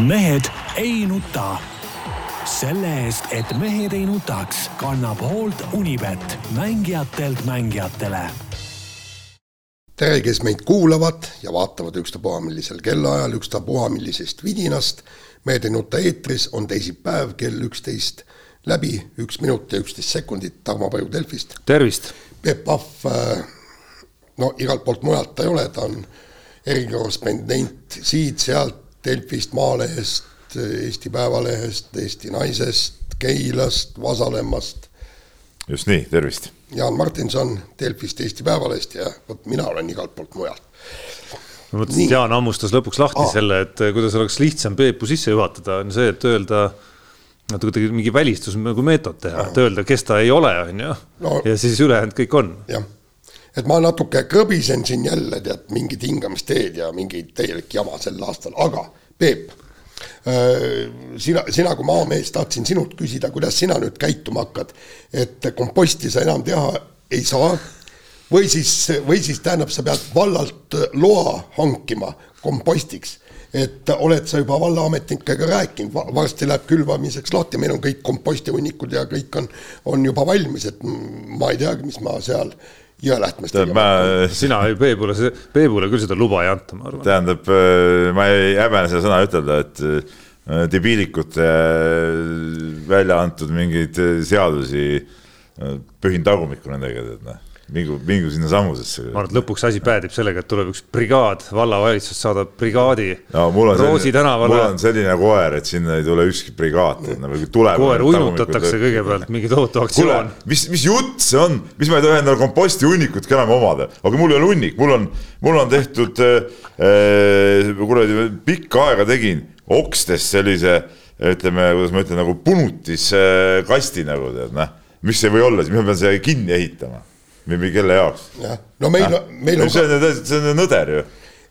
mehed ei nuta. selle eest, et mehed ei nutaks, kannab hoolt Unibet, mängijatelt mängijatele. tere, kes meid kuulavad ja vaatavad ükstapuha millisel kellaajal, ükstapuha millisest vidinast. mehed ei nuta eetris on teisipäev kell üksteist läbi, üks minut ja üksteist sekundit, Tarmo Paju Delfist. tervist! Peep Pahv, no igalt poolt mujalt ta ei ole, ta on erikorrespondent siit-sealt, Delfist, Maalehest, Eesti Päevalehest, Eesti Naisest, Keilast, Vasalemmast. just nii, tervist. Jaan Martinson Delfist, Eesti Päevalehest ja vot mina olen igalt poolt mujalt. ma mõtlesin, et Jaan hammustas lõpuks lahti Aa. selle, et kuidas oleks lihtsam Peepu sisse juhatada, on see, et öelda no kuidagi mingi välistus nagu meetod teha, et öelda, kes ta ei ole, on ju ja siis ülejäänud kõik on. jah, et ma natuke krõbisen siin jälle tead mingit hingamisteed ja mingi täielik jama sel aastal, aga Peep sina, sina kui maamees tahtsin sinult küsida, kuidas sina nüüd käituma hakkad, et komposti sa enam teha ei saa? Või siis, või siis tähendab, sa pead vallalt loa hankima kompostiks. Et oled sa juba vallaametnikega rääkinud, varsti läheb külvamiseks lahti, meil on kõik kompostihunnikud ja kõik on, on juba valmis, et ma ei teagi, mis ma seal Jõelähtmes tegema sina Peebule, Peebule küll seda luba ei anta, ma arvan. tähendab, äh, ma ei häbene seda sõna ütelda, et äh, debiilikute äh, välja antud mingeid seadusi pühin tagumikku nendega, tead noh mingu, mingu sinna sammusesse. ma arvan, et lõpuks asi päädib sellega, et tuleb üks brigaad, vallavalitsus saadab brigaadi no, Roosi tänavale. mul on selline koer, et sinna ei tule ükski brigaad, nagu tuleb. koer uinutatakse kõigepealt, mingi tohutu aktsioon. mis, mis jutt see on, mis ma ei tohi endale komposthunnikut ka enam omada, aga mul ei ole hunnik, mul on, mul on tehtud äh,, kuradi pikka aega tegin okstest sellise ütleme, kuidas ma ütlen, nagu punutiskasti nagu tead, noh, mis see või olla, siis ma pean selle kinni ehitama või kelle jaoks? no meil meil on. see on ju, see on ju nõder ju.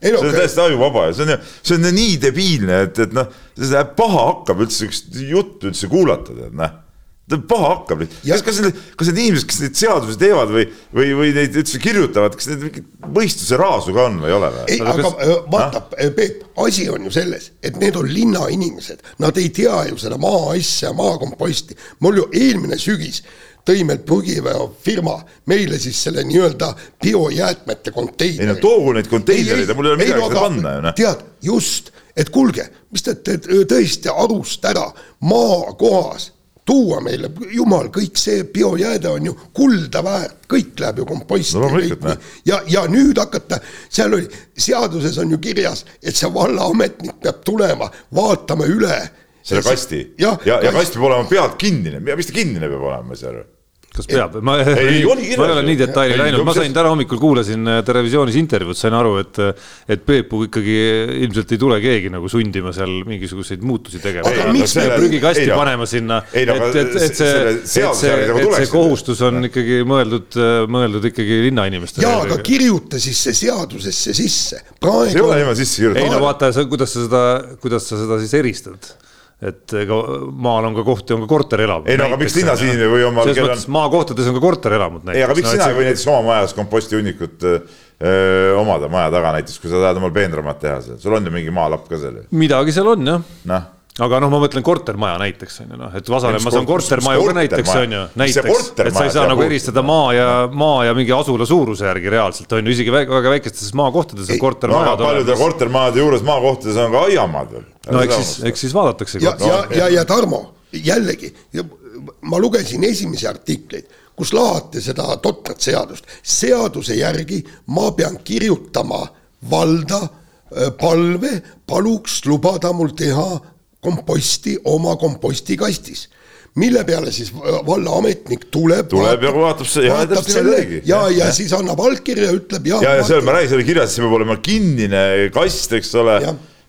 see on täiesti ajuvaba ja see on ju, see on nii debiilne, et, et noh, see paha hakkab üldse sihukest juttu üldse kuulata, tead noh paha hakkab, kas, kas need, kas need inimesed, kes neid seadusi teevad või, või, või neid üldse kirjutavad, kas need mingit mõistuse raasu ka on või ei ole või? ei, aga kas... vaata, Peep, asi on ju selles, et need on linnainimesed, nad ei tea ju seda maaasja, maakomposti. mul ju eelmine sügis tõi meil prügiveofirma meile siis selle nii-öelda biojäätmete konteineri. ei no toogu neid konteinereid, mul ei ole midagi seda panna ju noh. tead, just, et kuulge, mis te teete tõesti arust ära maakohas tuua meile, jumal, kõik see biojääde on ju kulda väärt, kõik läheb ju komposti no,. ja, ja nüüd hakata, seal oli, seaduses on ju kirjas, et see vallaametnik peab tulema, vaatama üle selle kasti ja, ja, ja kast peab olema pealt kinnine, mis ta kinnine peab olema, ma ei saa aru kas peab, ma ei, ma ei ole nii detaili läinud, ma sain täna hommikul kuulasin äh, Terevisioonis intervjuud, sain aru, et, et Peepu ikkagi ilmselt ei tule keegi nagu sundima seal mingisuguseid muutusi tegema. prügikasti ei, panema sinna, et, et, et see, et see, et see kohustus on ikkagi mõeldud, äh, mõeldud ikkagi linnainimestele. jaa, aga kirjuta siis see seadusesse sisse. see ei ole niimoodi sisse kirjutatud. ei no vaata, kuidas sa seda, kuidas sa seda siis eristad et ega maal on ka kohti, on ka korterelamud. ei no aga miks linnas inimene või oma. selles mõttes on... maakohtades on ka korterelamud näiteks. ei, aga miks no, sina ei või näiteks oma majas kompostihunnikut öö, omada maja taga näiteks, kui sa tahad omal peenramat teha seal, sul on ju mingi maalapp ka seal ju. midagi seal on jah. noh aga noh, ma mõtlen kortermaja näiteks on ju noh, et Vasalemmas on kortermaju ka näiteks on ju, näiteks, et sa ei saa nagu eristada maa ja maa ja mingi asula suuruse järgi reaalselt on ju, isegi väga, väga väikestes maakohtades on kortermajad paljude kortermajade juures maakohtades on ka aiamaad veel. no eks siis, eks siis vaadatakse. ja, ja, ja, ja Tarmo, jällegi, ma lugesin esimesi artikleid kus lahati seda totrat seadust. seaduse järgi ma pean kirjutama valda palve, paluks lubada mul teha komposti oma kompostikastis mille peale siis vallaametnik tuleb. tuleb ja vaatab, vaatab selle ja, ja, ja siis annab allkirja, ütleb jah. ja, ja, ja seal ma räägin, seal kirjas, et see peab olema kinnine kast, eks ole.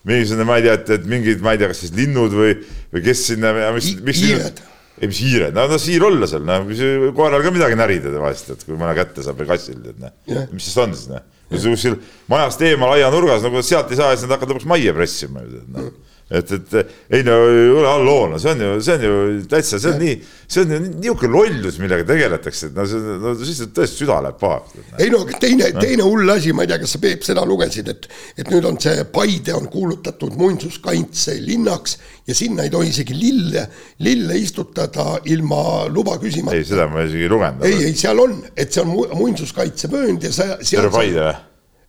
mingisugune, ma ei tea, et, et mingid, ma ei tea, kas siis linnud või, või kes sinna, mis, mis. hiired. ei, mis hiired, no, no siir olla seal, noh, koeral ka midagi närida vahest, et kui mõne kätte saab või kassil, et noh, mis siis on siis noh. kuskil majast eemal aianurgas, nagu sealt ei saa, siis nad hakkavad lõpuks majja pressima ju, noh et, et ei no ole halloo, no see on ju, see on ju täitsa, see on nii, see on ju niisugune lollus, millega tegeletakse, et no see, no siis tõesti süda läheb pahaks. ei no teine no., teine hull asi, ma ei tea, kas sa Peep seda lugesid, et, et nüüd on see Paide on kuulutatud muinsuskaitselinnaks ja sinna ei tohi isegi lille, lille istutada ilma luba küsimata. ei, seda ma isegi ei lugenud. ei, ei seal on, et see on muinsuskaitsevöönd ja sa. terve Paide või?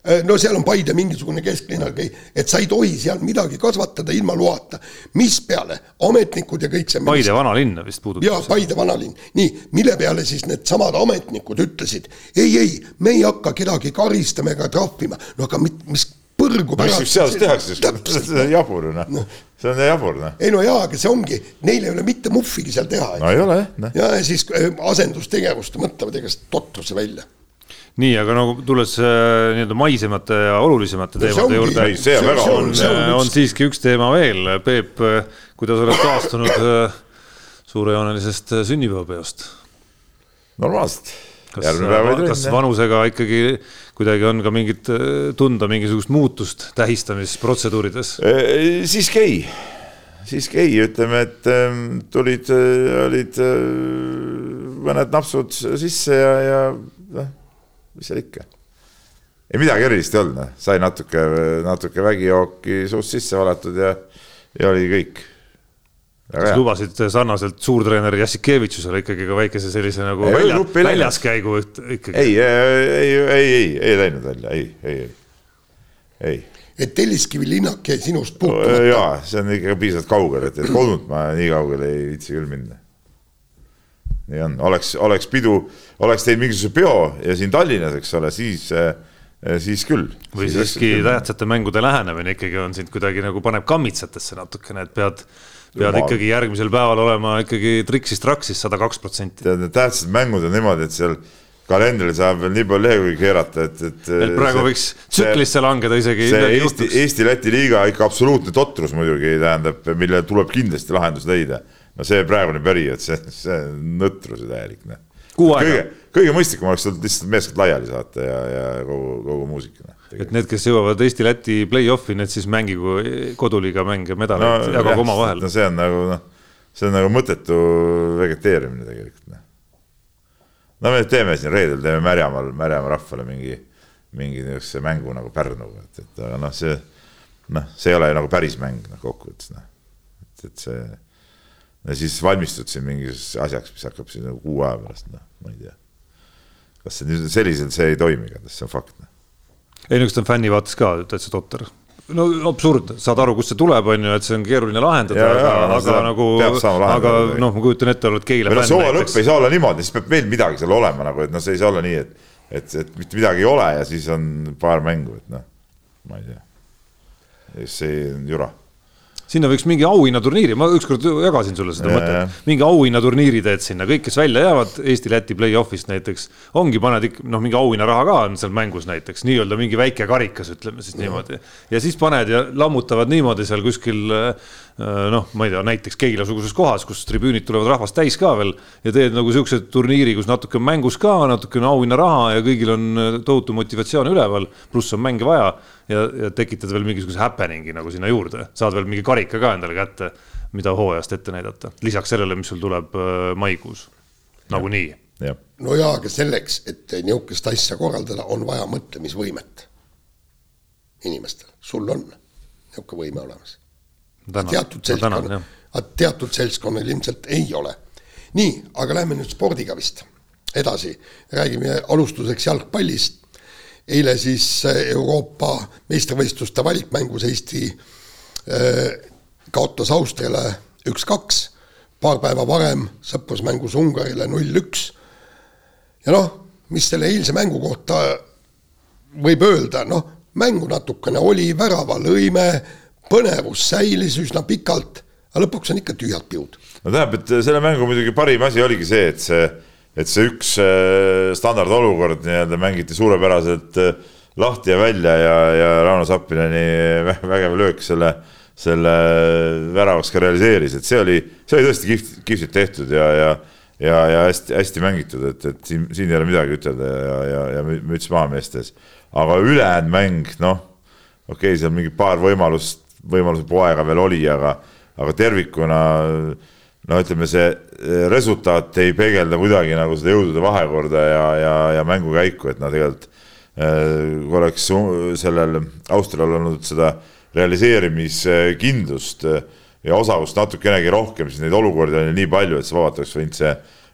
Äh, no seal on Paide mingisugune kesklinnal, et sa ei tohi seal midagi kasvatada ilma loata. mispeale ametnikud ja kõik see. Paide vanalinna vist puudutab. jaa, Paide vanalinn, nii, mille peale siis needsamad ametnikud ütlesid, ei, ei, me ei hakka kedagi karistama ega trahvima, no aga mit, mis põrgu pärast. mis seadust tehakse, see on jabur noh no., see on jabur noh. ei no jaa, aga see ongi, neil ei ole mitte muhvigi seal teha. no ei ole jah. ja siis äh, asendustegevust mõtlevad igast totruse välja nii, aga nagu tulles äh, nii-öelda maisemate ja olulisemate no, teemade juurde. see on väga oluline. on, on siiski üks teema veel, Peep, kuidas oled taastunud äh, suurejoonelisest äh, sünnipäevapeost? normaalselt. kas, kas vanusega ikkagi kuidagi on ka mingit, tunda mingisugust muutust tähistamisprotseduurides? siiski ei, siiski ei, ütleme, et ähm, tulid, olid mõned napsud sisse ja, ja noh mis seal ikka. ei midagi erilist ei olnud, noh, sai natuke, natuke vägijooki suust sisse valatud ja, ja oli kõik. kas lubasid sarnaselt suurtreener Jassikevitšusele ikkagi ka väikese sellise nagu ei, välja, väljaskäigu ikkagi? ei, ei, ei, ei, ei, ei läinud välja, ei, ei, ei, ei et Telliskivi linnak jäi sinust puutumata. jaa, see on ikka piisavalt kaugel, et, et kodunt ma nii kaugele ei viitsi küll minna nii on, oleks, oleks pidu, oleks teinud mingisuguse peo ja siin Tallinnas, eks ole, siis, eh, siis küll. või siis siiski tähtsate mängude lähenemine ikkagi on sind kuidagi nagu paneb kammitsatesse natukene, et pead, pead Jumal. ikkagi järgmisel päeval olema ikkagi triksis-traksis sada kaks protsenti. tead, need tähtsad mängud on niimoodi, et seal kalendril saab veel nii palju lehekülgi keerata, et, et. et praegu see, võiks tsüklisse langeda isegi. see Eesti, Eesti-Läti liiga ikka absoluutne totrus muidugi tähendab, millele tuleb kindlasti lahendus leida no see praegune periood, see, see on nõtruse täielik, noh. kõige, kõige mõistlikum oleks lihtsalt meeskond laiali saata ja, ja kogu, kogu muusika. Noh, et need, kes jõuavad Eesti-Läti play-off'i, need siis mängigu koduliiga mänge, medaleid no, jagagu omavahel. no see on nagu noh, see on nagu mõttetu vegeteerimine tegelikult, noh. no me teeme siin reedel, teeme Märjamaal, Märjamaa rahvale mingi, mingi niisuguse mängu nagu Pärnuga, et, et aga noh, see noh, see ei ole nagu päris mäng noh, kokkuvõttes noh, et, et see ja siis valmistud siin mingisuguseks asjaks, mis hakkab siin nagu kuu aja pärast, noh, ma ei tea. kas see nüüd selliselt, see ei toimi igatahes, see on fakt. Noh. ei no eks ta on fänni vaates ka täitsa totter. no absurd, saad aru, kust see tuleb, on ju, et see on keeruline lahendada, aga, aga nagu, aga noh, ma kujutan ette, oled Keila fänn. soo lõpp ei saa olla niimoodi, siis peab veel midagi seal olema nagu, et noh, see ei saa olla nii, et, et, et mitte midagi ei ole ja siis on paar mängu, et noh, ma ei tea. see on jura sinna võiks mingi auhinnaturniiri, ma ükskord jagasin sulle seda mõtet, mingi auhinnaturniiri teed sinna, kõik, kes välja jäävad Eesti-Läti play-off'ist näiteks, ongi, paned ikka noh, mingi auhinnaraha ka on seal mängus näiteks, nii-öelda mingi väike karikas, ütleme siis niimoodi. ja siis paned ja lammutavad niimoodi seal kuskil noh, ma ei tea, näiteks Keila-suguses kohas, kus tribüünid tulevad rahvast täis ka veel ja teed nagu siukse turniiri, kus natuke on mängus ka, natukene auhinnaraha ja kõigil on tohutu motivatsioon üleval, pluss on mänge vaja ja, ja tekitad veel mingisuguse happening'i nagu sinna juurde, saad veel mingi karika ka endale kätte, mida hooajast ette näidata, lisaks sellele, mis sul tuleb äh, maikuus, nagunii. no jaa, aga selleks, et nihukest asja korraldada, on vaja mõtlemisvõimet. Inimestel, sul on niisugune võime olemas. Teatud seltskonnal, teatud seltskonnal ilmselt ei ole. nii, aga lähme nüüd spordiga vist edasi, räägime alustuseks jalgpallist. Eile siis äh, Euroopa meistrivõistluste valikmängus Eesti äh, kaotas Austriale üks-kaks, paar päeva varem sõprusmängus Ungarile null-üks. ja noh, mis selle eilse mängu kohta võib öelda, noh, mängu natukene oli, värava lõime, põnevus säilis üsna pikalt, aga lõpuks on ikka tühjad piud. no tähendab, et selle mängu muidugi parim asi oligi see, et see et see üks äh, standardolukord nii-öelda mängiti suurepäraselt äh, lahti ja välja ja, ja Rauno Sappineni vägev löök selle, selle väravaks ka realiseeris, et see oli, see oli tõesti kihvt, kihvtilt tehtud ja, ja ja, ja hästi-hästi mängitud, et, et siin, siin ei ole midagi ütelda ja, ja, ja müts maha meestes. aga ülejäänud mäng, noh, okei okay,, seal mingi paar võimalust võimaluse poega veel oli, aga, aga tervikuna no ütleme, see resultaat ei peegelda kuidagi nagu seda jõudude vahekorda ja, ja, ja mängukäiku, et no tegelikult kui oleks sellel Austrial olnud seda realiseerimiskindlust ja osavust natukenegi rohkem, siis neid olukordi on nii palju, et see vabalt oleks võinud see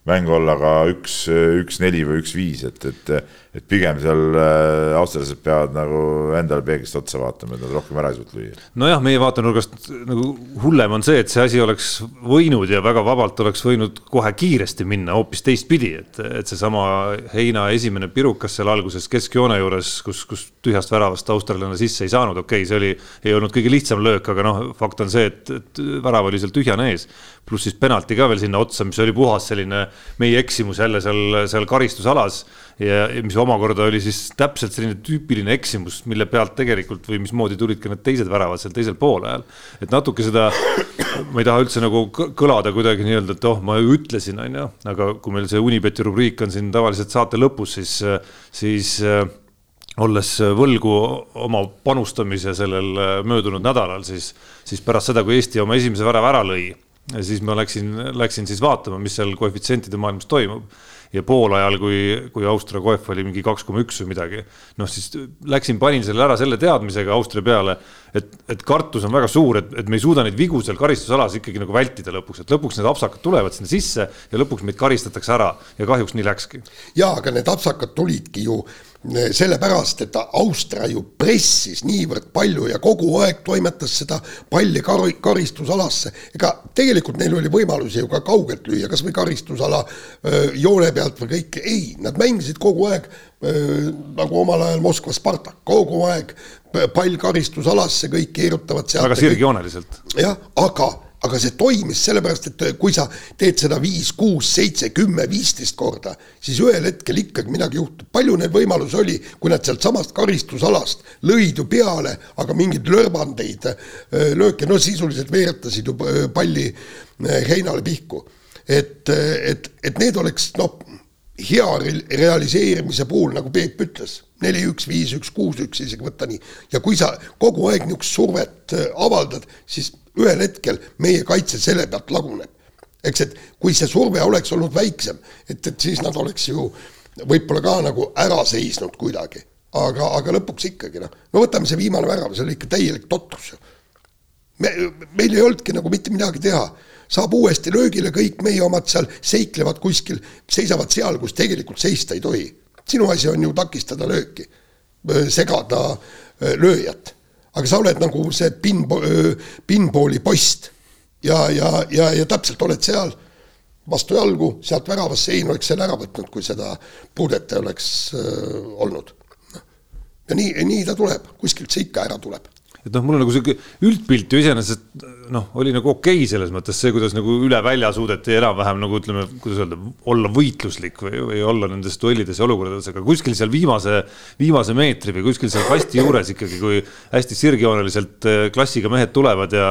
mäng olla ka üks, üks neli või üks viis, et, et, et pigem seal äh, austerlased peavad nagu endale peeglist otsa vaatama, et nad rohkem ära ei suutnud lüüa. nojah, meie vaatenurgast nagu hullem on see, et see asi oleks võinud ja väga vabalt oleks võinud kohe kiiresti minna hoopis teistpidi, et, et seesama heina esimene pirukas seal alguses keskjoone juures, kus, kus tühjast väravast austerlane sisse ei saanud, okei okay,, see oli, ei olnud kõige lihtsam löök, aga noh, fakt on see, et, et värav oli seal tühjane ees pluss siis penalti ka veel sinna otsa, mis oli puhas selline meie eksimus jälle seal, seal karistusalas. Ja mis omakorda oli siis täpselt selline tüüpiline eksimus, mille pealt tegelikult või mismoodi tulid ka need teised väravad seal teisel poolajal. et natuke seda, ma ei taha üldse nagu kõlada kuidagi nii-öelda, et oh, ma ju ütlesin, on ju, aga kui meil see Unibeti rubriik on siin tavaliselt saate lõpus, siis, siis olles võlgu oma panustamise sellel möödunud nädalal, siis, siis pärast seda, kui Eesti oma esimese värava ära lõi siis ma läksin, läksin siis vaatama, mis seal koefitsientide maailmas toimub. Ja poolajal, kui, kui Austria koef oli mingi kaks koma üks või midagi, noh siis läksin, panin selle ära selle teadmisega Austria peale, et, et kartus on väga suur, et, et me ei suuda neid vigu seal karistusalas ikkagi nagu vältida lõpuks, et lõpuks need apsakad tulevad sinna sisse ja lõpuks meid karistatakse ära ja kahjuks nii läkski. ja, aga need apsakad tulidki ju sellepärast, et Austria ju pressis niivõrd palju ja kogu aeg toimetas seda palli kar karistusalasse. ega tegelikult neil oli võimalusi ju ka kaugelt lüüa, kasvõi karistusala öö, joone pealt või kõik, ei, nad mängisid kogu aeg öö, nagu omal ajal Moskva Spartak, kogu aeg pall karistusalasse, kõik keerutavad sealt. väga sirgjooneliselt. jah, aga aga see toimis sellepärast, et kui sa teed seda viis, kuus, seitse, kümme, viisteist korda, siis ühel hetkel ikkagi midagi juhtub. palju neid võimalusi oli, kui nad sealtsamast karistusalast lõid ju peale, aga mingeid lörbandeid, lööke, no sisuliselt veeretasid ju palli heinale pihku. et, et, et need oleks noh, hea realiseerimise puhul, nagu Peep ütles, neli, üks, viis, üks, kuus, üks isegi võtta nii. ja kui sa kogu aeg niisugust survet avaldad, siis ühel hetkel meie kaitse selle pealt laguneb. eks, et kui see surve oleks olnud väiksem, et, et siis nad oleks ju võib-olla ka nagu ära seisnud kuidagi, aga, aga lõpuks ikkagi noh, no võtame see viimane värav, see oli ikka täielik totrus ju. me, meil ei olnudki nagu mitte midagi teha, saab uuesti löögile, kõik meie omad seal seiklevad kuskil, seisavad seal, kus tegelikult seista ei tohi. sinu asi on ju takistada lööki, segada lööjat aga sa oled nagu see pin, pinballi post. Ja, ja, ja, ja täpselt oled seal vastu jalgu, sealt väravasse Hein oleks selle ära võtnud, kui seda puudet ei oleks äh, olnud. ja nii, nii ta tuleb, kuskilt see ikka ära tuleb et noh, mul on nagu sihuke üldpilt ju iseenesest noh, oli nagu okei okay selles mõttes see, kuidas nagu üle välja suudeti enam-vähem nagu ütleme, kuidas öelda, olla võitluslik või, või olla nendes duellides ja olukordades, aga kuskil seal viimase, viimase meetri või kuskil seal kasti juures ikkagi, kui hästi sirgjooneliselt eh, klassiga mehed tulevad ja,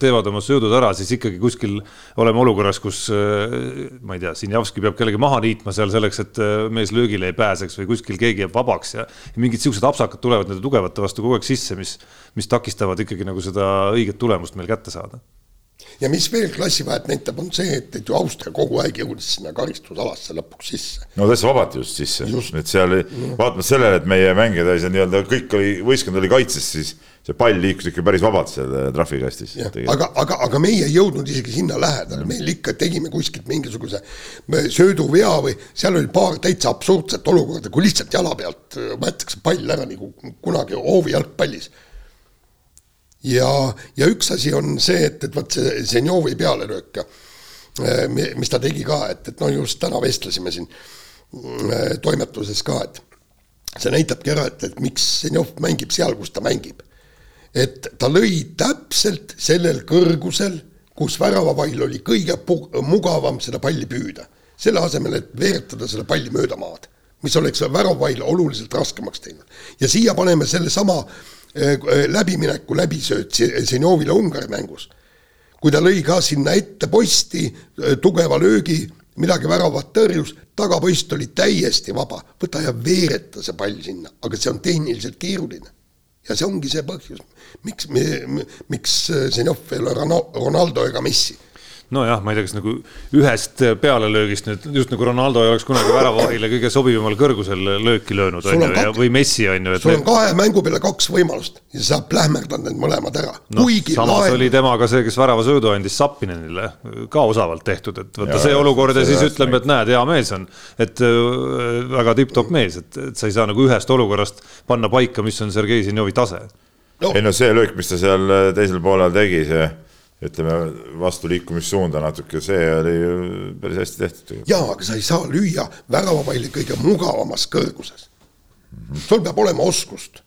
teevad oma söödud ära, siis ikkagi kuskil oleme olukorras, kus eh, ma ei tea, Sinjavski peab kellegi maha niitma seal selleks, et eh, mees löögile ei pääseks või kuskil keegi jääb vabaks ja, ja mingid siuksed apsakad tulevad nende tugevate vastu kogu aeg sisse, mis mis takistavad ikkagi nagu seda õiget tulemust meil kätte saada. ja mis veel klassivahet näitab, on see, et, et ju Austria kogu aeg jõudis sinna karistusalasse lõpuks sisse. no täitsa vabalt just sisse, et seal mm. vaatamata sellele, et meie mängijad olid nii-öelda kõik oli, võistkond oli kaitses, siis see pall liikus ikka päris vabalt seal äh, trahvikastis. aga, aga, aga meie ei jõudnud isegi sinna lähedale, meil ikka tegime kuskilt mingisuguse sööduvea või seal oli paar täitsa absurdset olukorda, kui lihtsalt jala pealt äh, võetakse pall ära nagu kunagi hoovi jalgpallis ja, ja üks asi on see, et, et vot see Zenjovi pealelöök, äh, mis ta tegi ka, et, et no just täna vestlesime siin äh, toimetuses ka, et see näitabki ära, et, et miks Zenjov mängib seal, kus ta mängib. et ta lõi täpselt sellel kõrgusel, kus väravavail oli kõige mugavam seda palli püüda. selle asemel, et veeretada selle palli mööda maad, mis oleks väravavail oluliselt raskemaks teinud. ja siia paneme sellesama Äh, läbimineku läbisööt Zenjovile Ungari mängus. kui ta lõi ka sinna ette posti äh, tugeva löögi, midagi väravat tõrjus, tagapost oli täiesti vaba, võta ja veereta see pall sinna, aga see on tehniliselt keeruline. ja see ongi see põhjus, miks me, miks Zenjov ei ole Ronaldo ega Messi nojah, ma ei tea, kas nagu ühest pealelöögist nüüd just nagu Ronaldo ei oleks kunagi väravahile kõige sobivamal kõrgusel lööki löönud, on ju, või Messi on ju. sul on kahe mängu peale kaks võimalust ja sa plähmerdad need mõlemad ära no,. samas laen... oli temaga see, kes väravasöödu andis Sappinenile, ka osavalt tehtud, et ja, see olukord ja siis ütleme, et näed, hea mees on. et äh, väga tipp-topp mees, et, et sa ei saa nagu ühest olukorrast panna paika, mis on Sergei Zinjovi tase no.. ei no see löök, mis ta seal teisel poolel tegi, see ütleme vastu liikumissuunda natuke, see oli ju päris hästi tehtud. jaa, aga sa ei saa lüüa väravapalli kõige mugavamas kõrguses. sul peab olema oskust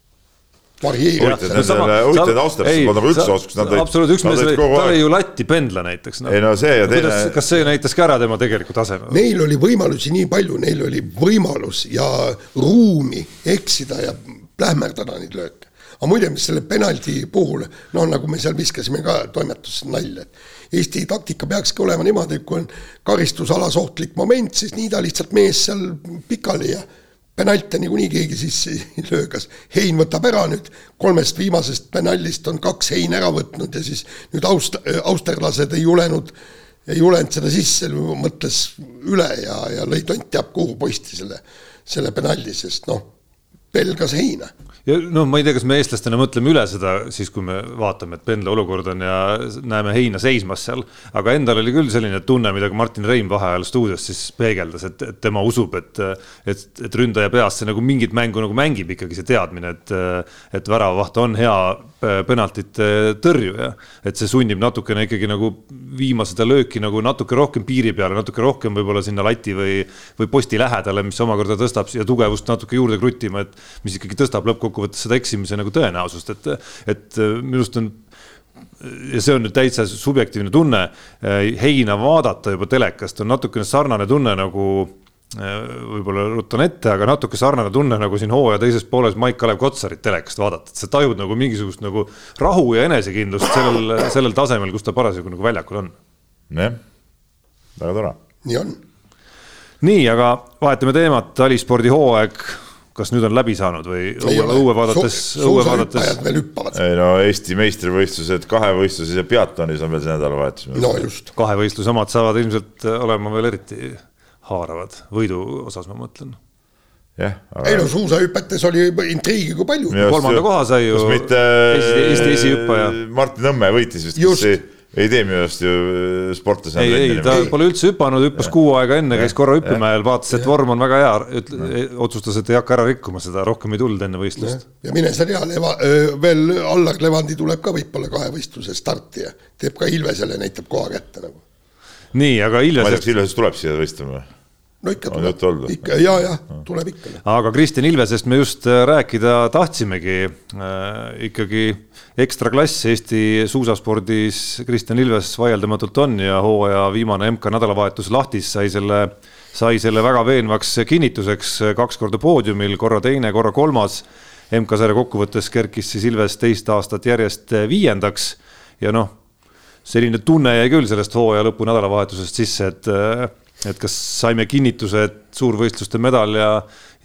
huvitav, nendele huvitav austajatele polnud nagu üldse oskust, nad olid. absoluutselt, üks mees oli, ta oli ju latti pendla näiteks no.. ei no see ja teine. kas see näitas ka ära tema tegeliku taseme? Neil oli võimalusi nii palju, neil oli võimalus ja ruumi eksida ja plähmerdada neid lööke aga muide, mis selle penalti puhul, noh, nagu me seal viskasime ka toimetuses nalja, et Eesti taktika peakski olema niimoodi, et kui on karistusalas ohtlik moment, siis niida lihtsalt mees seal pikali ja penalte niikuinii keegi sisse ei löö, kas Hein võtab ära nüüd, kolmest viimasest penallist on kaks Hein ära võtnud ja siis nüüd aust-, austerlased ei julenud, ei julenud seda sisse, mõtles üle ja, ja lõi tont teab kuhu posti selle, selle penalli, sest noh, pelgas Heina ja no ma ei tea, kas me eestlastena mõtleme üle seda siis, kui me vaatame, et pendla olukord on ja näeme heina seismas seal. aga endal oli küll selline tunne, mida ka Martin Reim vaheajal stuudios siis peegeldas, et, et tema usub, et, et, et ründaja peas see nagu mingit mängu nagu mängib ikkagi see teadmine, et, et väravavaht on hea penaltite tõrjuja. et see sunnib natukene ikkagi nagu viima seda lööki nagu natuke rohkem piiri peale, natuke rohkem võib-olla sinna lati või, või posti lähedale, mis omakorda tõstab siia tugevust natuke juurde kruttima, et mis ikkagi tõstab lõppkokkuvõttes kokkuvõttes seda eksimise nagu tõenäosust, et, et äh, minu arust on ja see on nüüd täitsa subjektiivne tunne, äh, heina vaadata juba telekast on natukene sarnane tunne nagu äh, võib-olla rutan ette, aga natuke sarnane tunne nagu siin hooaja teises pooles Maik-Kalev Kotsarit telekast vaadata, et sa tajud nagu mingisugust nagu rahu ja enesekindlust sellel, sellel tasemel, kus ta parasjagu nagu väljakul on. jah, väga tore. nii on. nii, aga vahetame teemat, talispordi hooaeg kas nüüd on läbi saanud või õue, õue vaadates su, õue vaadates? veel hüppavad. ei no Eesti meistrivõistlused kahevõistluses ja peatonis on veel see nädalavahetus. no just. kahevõistluse omad saavad ilmselt olema veel eriti haaravad, võidu osas ma mõtlen jah aga.... ei no suusahüpetes oli intriigi kui palju. kolmanda koha sai ju. mitte Eesti esihüppaja. Martin Nõmme võitis vist, kes ei ei tee minu arust ju äh, sportlasena. ei, ei ta ei. pole üldse hüpanud, hüppas kuu aega enne, käis korra hüppemäel, vaatas, et vorm on väga hea, otsustas, et ei hakka ära rikkuma seda, rohkem ei tulnud enne võistlust. ja mine sa tea, Leva-, veel Allar Levandi tuleb ka võib-olla kahevõistluse starti ja teeb ka Ilvesele, näitab koha kätte nagu. nii, aga Ilves. ma ei tea, kas Ilves tuleb siia võistlema või? No ikka tuleb, ikka ja, ja tuleb ikka. aga Kristjan Ilvesest me just äh, rääkida tahtsimegi äh,. ikkagi ekstra klass Eesti suusaspordis Kristjan Ilves vaieldamatult on ja hooaja viimane MK nädalavahetus Lahtis sai selle, sai selle väga veenvaks kinnituseks kaks korda poodiumil, korra teine, korra kolmas. MK-sarja kokkuvõttes kerkis siis Ilves teist aastat järjest viiendaks ja noh, selline tunne jäi küll sellest hooaja lõpu nädalavahetusest sisse, et äh, et kas saime kinnituse, et suurvõistluste medal ja,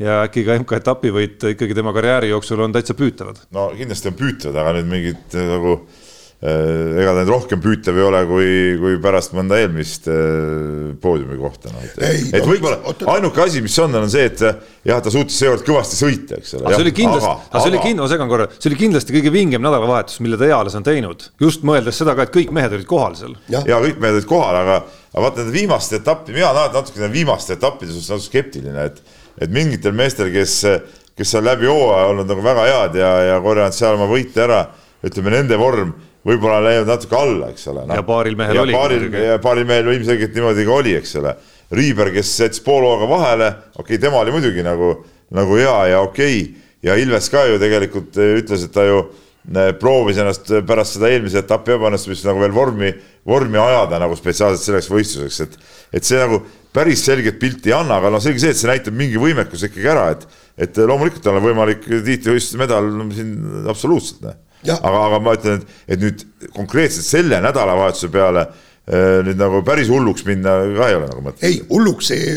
ja äkki ka MK-etapivõit ikkagi tema karjääri jooksul on täitsa püütavad? no kindlasti on püütavad, aga nüüd mingit nagu äh, ega ta nüüd rohkem püütav ei ole, kui, kui pärast mõnda eelmist äh, poodiumi kohta no.. et, et võib-olla ainuke asi, mis on, on see, et jah, ta suutis seekord kõvasti sõita, eks ole. see oli kindlasti, aga see oli kindlasti, ma segan korra, see oli kindlasti kõige vingem nädalavahetus, mille ta eales on teinud, just mõeldes seda ka, et kõik mehed olid kohal seal. ja kõik mehed olid kohal, aga aga vaata nende viimaste etappi, mina alati natuke viimaste etappide suhtes natuke skeptiline, et, et mingitel meestel, kes, kes on läbi hooaja olnud nagu väga head ja, ja korjanud seal oma võite ära, ütleme nende vorm võib-olla on läinud natuke alla, eks ole no.. ja paaril mehel ja oli. paaril, paaril mehel ilmselgelt niimoodi ka oli, eks ole. Riiber, kes jättis poole hooga vahele, okei okay,, tema oli muidugi nagu, nagu hea ja okei okay. ja Ilves ka ju tegelikult ütles, et ta ju proovis ennast pärast seda eelmise etapi ebaõnnestumist nagu veel vormi, vormi ajada nagu spetsiaalselt selleks võistluseks, et, et see nagu päris selget pilti ei anna, aga noh, selge see, et see näitab mingi võimekuse ikkagi ära, et, et loomulikult on võimalik tiitlivõistluse medal no, siin absoluutselt, noh. aga, aga ma ütlen, et, et nüüd konkreetselt selle nädalavahetuse peale nüüd nagu päris hulluks minna ka ei ole nagu mõtet. ei, hulluks ei,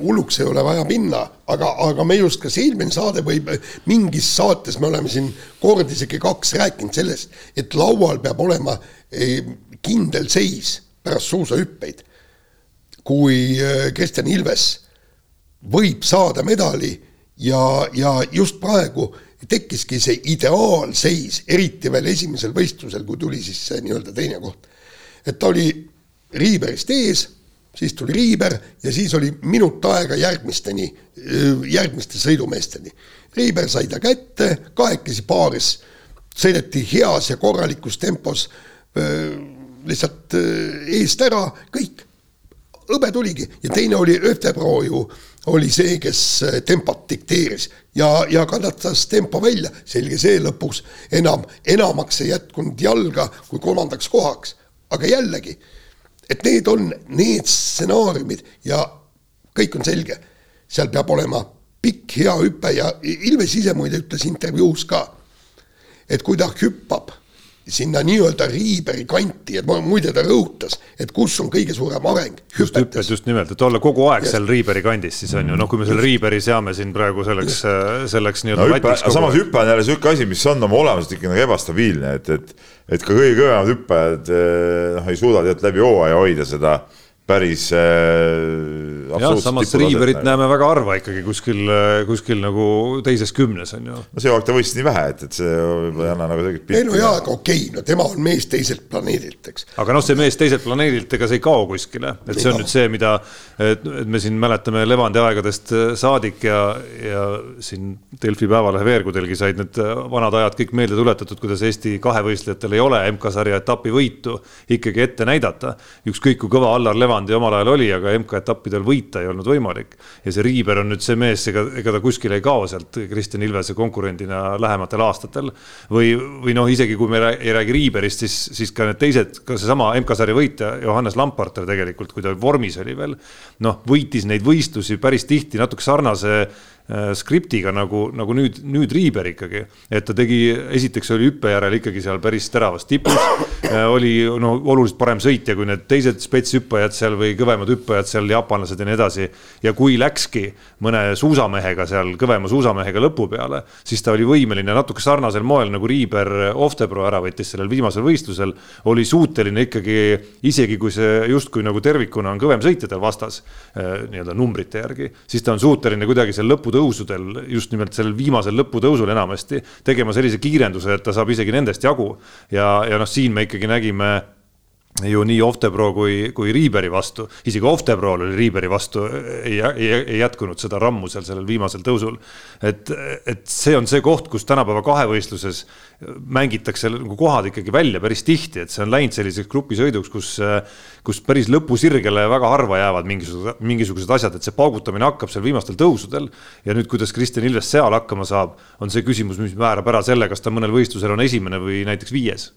hulluks ei ole vaja minna, aga, aga me just, kas eelmine saade või mingis saates me oleme siin kord isegi kaks rääkinud sellest, et laual peab olema kindel seis pärast suusahüppeid. kui Kristjan Ilves võib saada medali ja, ja just praegu tekkiski see ideaalseis, eriti veel esimesel võistlusel, kui tuli siis see nii-öelda teine koht et ta oli Riiberist ees, siis tuli Riiber ja siis oli minut aega järgmisteni, järgmiste sõidumeesteni. Riiber sai ta kätte, kahekesi paaris sõideti heas ja korralikus tempos lihtsalt eest ära, kõik. hõbe tuligi ja teine oli Öftebro ju, oli see, kes tempot dikteeris ja, ja kannatas tempo välja, selge see lõpuks enam, enamaks ei jätkunud jalga kui kolmandaks kohaks aga jällegi, et need on need stsenaariumid ja kõik on selge, seal peab olema pikk hea hüpe ja Ilves ise muide ütles intervjuus ka, et kui ta hüppab sinna nii-öelda Riiberi kanti, et muide ta rõhutas, et kus on kõige suurem areng. just hüpped, just nimelt, et olla kogu aeg yes. seal Riiberi kandis, siis on ju, noh, kui me selle Riiberi seame siin praegu selleks, selleks nii-öelda no,. Hüppe, samas hüpe on jälle sihuke asi, mis on oma olemuselt ikka nagu ebastabiilne, et, et, et ka kõige kõvemad hüppajad eh, noh, ei suuda tead läbi hooaja hoida seda päris äh, jah, samas Riiberit näeme väga harva ikkagi kuskil, kuskil nagu teises kümnes on ju. no see aeg ta võistis nii vähe, et, et see võib-olla ei anna nagu tegelikult pilti. ei no jaa, aga okei okay,, no tema on mees teiselt planeedilt, eks. aga noh, see mees teiselt planeedilt, ega see ei kao kuskile, et see on nüüd see, mida, et, me siin mäletame Levandi aegadest äh, saadik ja, ja siin Delfi Päevalehe veergudelgi said need äh, vanad ajad kõik meelde tuletatud, kuidas Eesti kahevõistlejatel ei ole MK-sarja etapi võitu ikkagi ette näidata. ükskõik kui kõva Allar Levand Levandi omal ajal oli, aga MK-etappidel võita ei olnud võimalik. ja see Riiber on nüüd see mees, ega, ega ta kuskile ei kao sealt Kristjan Ilvese konkurendina lähematel aastatel. või, või noh, isegi kui me ei räägi Riiberist, siis, siis ka need teised, ka seesama MK-sarja võitja Johannes Lamparter tegelikult, kui ta vormis oli veel. noh, võitis neid võistlusi päris tihti natuke sarnase Äh, skriptiga nagu, nagu nüüd, nüüd Riiber ikkagi. et ta tegi, esiteks oli hüppe järel ikkagi seal päris teravas tipus. Äh, oli no oluliselt parem sõitja kui need teised spetshüppajad seal või kõvemad hüppajad seal, jaapanlased ja nii edasi. ja kui läkski mõne suusamehega seal, kõvema suusamehega lõpu peale, siis ta oli võimeline natuke sarnasel moel nagu Riiber Oftebro ära võttis sellel viimasel võistlusel. oli suuteline ikkagi, isegi kui see justkui nagu tervikuna on kõvem sõitja tal vastas äh, nii-öelda numbrite järgi, siis ta on suuteline kuidagi seal lõputõusu tõusudel, just nimelt sellel viimasel lõputõusul enamasti, tegema sellise kiirenduse, et ta saab isegi nendest jagu. ja, ja noh, siin me ikkagi nägime ju nii Oftebro kui, kui Riiberi vastu, isegi Oftebrol oli Riiberi vastu, ei, ei, ei jätkunud seda rammu seal sellel viimasel tõusul. et, et see on see koht, kus tänapäeva kahevõistluses mängitakse nagu kohad ikkagi välja päris tihti, et see on läinud selliseks grupisõiduks, kus, kus päris lõpusirgele väga harva jäävad mingisugused, mingisugused asjad, et see paugutamine hakkab seal viimastel tõusudel. ja nüüd, kuidas Kristjan Ilves seal hakkama saab, on see küsimus, mis määrab ära selle, kas ta mõnel võistlusel on esimene või näiteks viies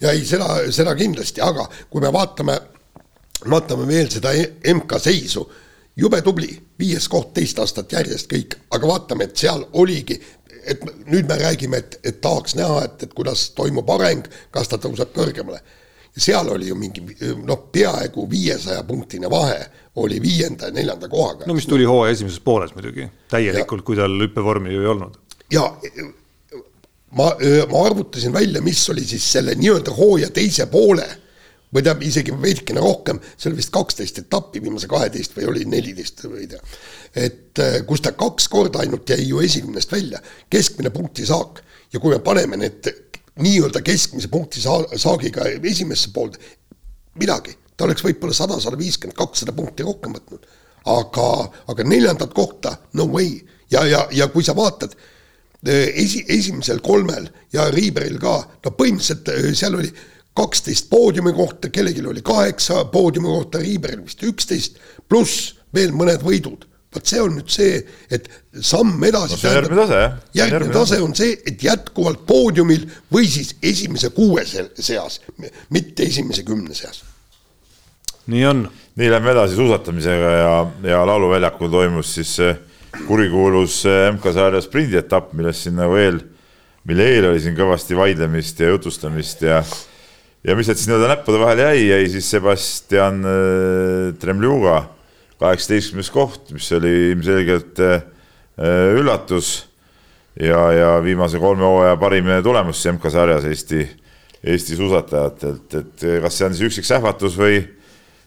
ja ei, seda, seda kindlasti, aga kui me vaatame, vaatame veel seda MK seisu, jube tubli, viies koht teist aastat järjest kõik, aga vaatame, et seal oligi, et nüüd me räägime, et, et tahaks näha, et, et kuidas toimub areng, kas ta tõuseb kõrgemale. seal oli ju mingi noh, peaaegu viiesaja punktine vahe oli viienda ja neljanda kohaga. no mis tuli hooaja esimeses pooles muidugi, täielikult, kui tal hüppevormi ju ei olnud. ja ma, ma arvutasin välja, mis oli siis selle nii-öelda hooaja teise poole või tähendab isegi veidikene rohkem, see oli vist kaksteist etappi, viimase kaheteist või oli neliteist või ei tea. et kus ta kaks korda ainult jäi ju esikümnest välja, keskmine punktisaak ja kui me paneme need nii-öelda keskmise punkti saagiga esimesse poolde, midagi, ta oleks võib-olla sada, sada viiskümmend, kakssada punkti rohkem võtnud. aga, aga neljandat kohta, no way ja, ja, ja kui sa vaatad Äh, esi, esimesel kolmel ja Riiberil ka, no põhimõtteliselt äh, seal oli kaksteist poodiumi kohta, kellelgi oli kaheksa poodiumi kohta, Riiberil vist üksteist, pluss veel mõned võidud. vot see on nüüd see, et samm edasi no,. järgmine tase, jah. järgmine tase on see, et jätkuvalt poodiumil või siis esimese kuue seas, mitte esimese kümne seas. nii on. nii, lähme edasi suusatamisega ja, ja Lauluväljakul toimus siis äh, kurikuulus eh, MK-sarja sprindietapp, millest siin nagu eel, mille eel oli siin kõvasti vaidlemist ja jutustamist ja ja mis sealt siis nii-öelda näppude vahele jäi, jäi siis Sebastian Tremljuga kaheksateistkümnes koht, mis oli ilmselgelt üllatus. Ja, ja viimase kolme hooaja parim tulemus MK-sarjas Eesti, Eesti suusatajatelt, et kas see on siis üksik sähvatus või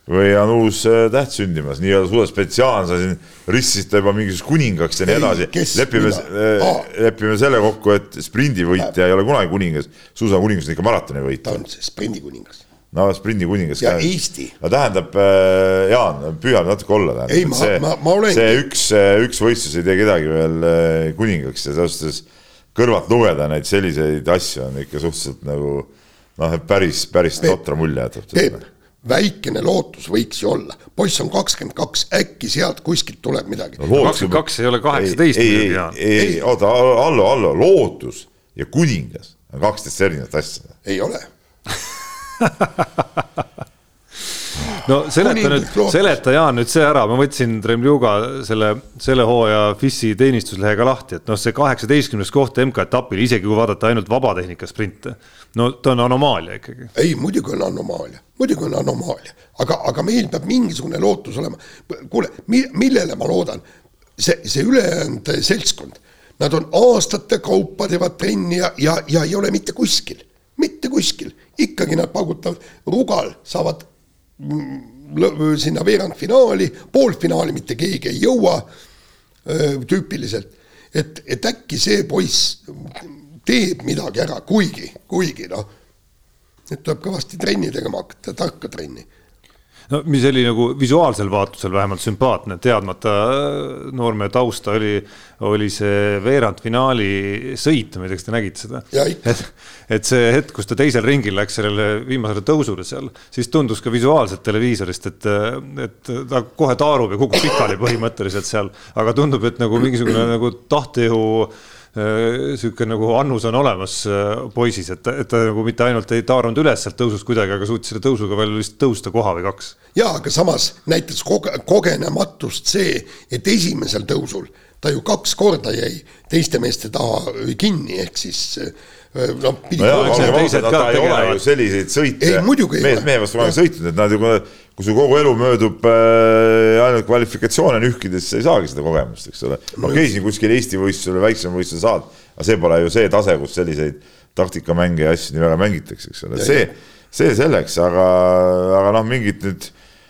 või on uus äh, täht sündimas, nii-öelda suure spetsiaalne, sa siin ristisite juba mingisuguseks kuningaks ja nii edasi. lepime, äh, lepime selle kokku, et sprindivõitja ei ole kunagi kuningas, suusakuningas on ikka maratonivõitja. ta on sprindikuningas. no sprindikuningas. ja ka. Eesti. no tähendab, äh, Jaan, püüa natuke olla. ei, ma, ma, ma olengi. see üks, üks võistlus ei tee kedagi veel kuningaks ja selles suhtes kõrvalt lugeda neid selliseid asju on ikka suhteliselt nagu noh, päris, päris totra mulje jätab. Peep väikene lootus võiks ju olla, poiss on kakskümmend kaks, äkki sealt kuskilt tuleb midagi no,. kakskümmend kaks ei ole kaheksateist. ei, ei, ei, ei, oota, Allo, Allo, lootus ja kuningas on kaksteist erinevat asja. ei ole no seleta nüüd, seleta Jaan nüüd see ära, ma võtsin Tremljuga selle, selle hooaja FIS-i teenistuslehega lahti, et noh, see kaheksateistkümnes koht MK-etapil, isegi kui vaadata ainult vabatehnika sprinte, no ta on anomaalia ikkagi. ei, muidugi on anomaalia, muidugi on anomaalia, aga, aga meil peab mingisugune lootus olema. kuule, millele ma loodan, see, see ülejäänud seltskond, nad on aastate kaupa teevad trenni ja, ja, ja ei ole mitte kuskil, mitte kuskil, ikkagi nad paugutavad, Rugal saavad sinna veerandfinaali, poolfinaali mitte keegi ei jõua tüüpiliselt. et, et äkki see poiss teeb midagi ära, kuigi, kuigi noh, nüüd tuleb kõvasti trenni tegema hakata, tarka trenni no mis oli nagu visuaalsel vaatlusel vähemalt sümpaatne, teadmata äh, noormehe tausta, oli, oli see veerandfinaali sõit, ma ei tea, kas te nägite seda? et, et see hetk, kus ta teisel ringil läks sellele viimasele tõusule seal, siis tundus ka visuaalselt televiisorist, et, et ta kohe taarub ja kukub pikali põhimõtteliselt seal, aga tundub, et nagu mingisugune nagu tahtejõu Äh, sihuke nagu annus on olemas äh, poisis, et, et ta nagu mitte ainult ei taarunud üles sealt tõusust kuidagi, aga suutis selle tõusuga veel vist tõusta koha või kaks. ja, aga samas näitas koge-, kogenematust see, et esimesel tõusul ta ju kaks korda jäi teiste meeste taha kinni, ehk siis noh. no ei selliseid sõite. mees mehe vastu kunagi sõitnud, et nad ju kui su kogu elu möödub äh, ainult kvalifikatsioone nühkides, siis ei saagi seda kogemust, eks ole. ma käisin kuskil Eesti võistlusel, väiksem võistluse saad, aga see pole ju see tase, kus selliseid taktikamänge ja asju nii väga mängitakse, eks ole, see, see selleks, aga, aga noh, mingit nüüd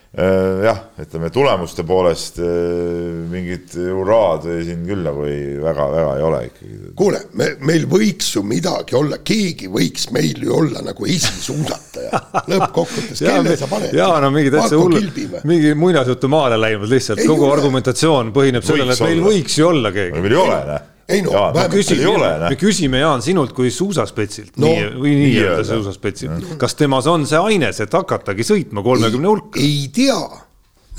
jah, ütleme tulemuste poolest äh, mingit hurraad siin küll nagu ei, väga-väga ei ole ikkagi. kuule, me, meil võiks ju midagi olla, keegi võiks meil ju olla nagu esisuusataja lõppkokkuvõttes, kelle sa paned? jaa, no mingi täitsa hull, mingi muinasjutu maale läinud lihtsalt, kogu ole. argumentatsioon põhineb sellele, et meil olla. võiks ju olla keegi. meil ei ole, näe ei no, me küsime, me küsime Jaan sinult kui suusaspetsilt no, nii, või nii-öelda nii suusaspetsilt mm., kas temas on see aines, et hakatagi sõitma kolmekümne hulka? ei tea,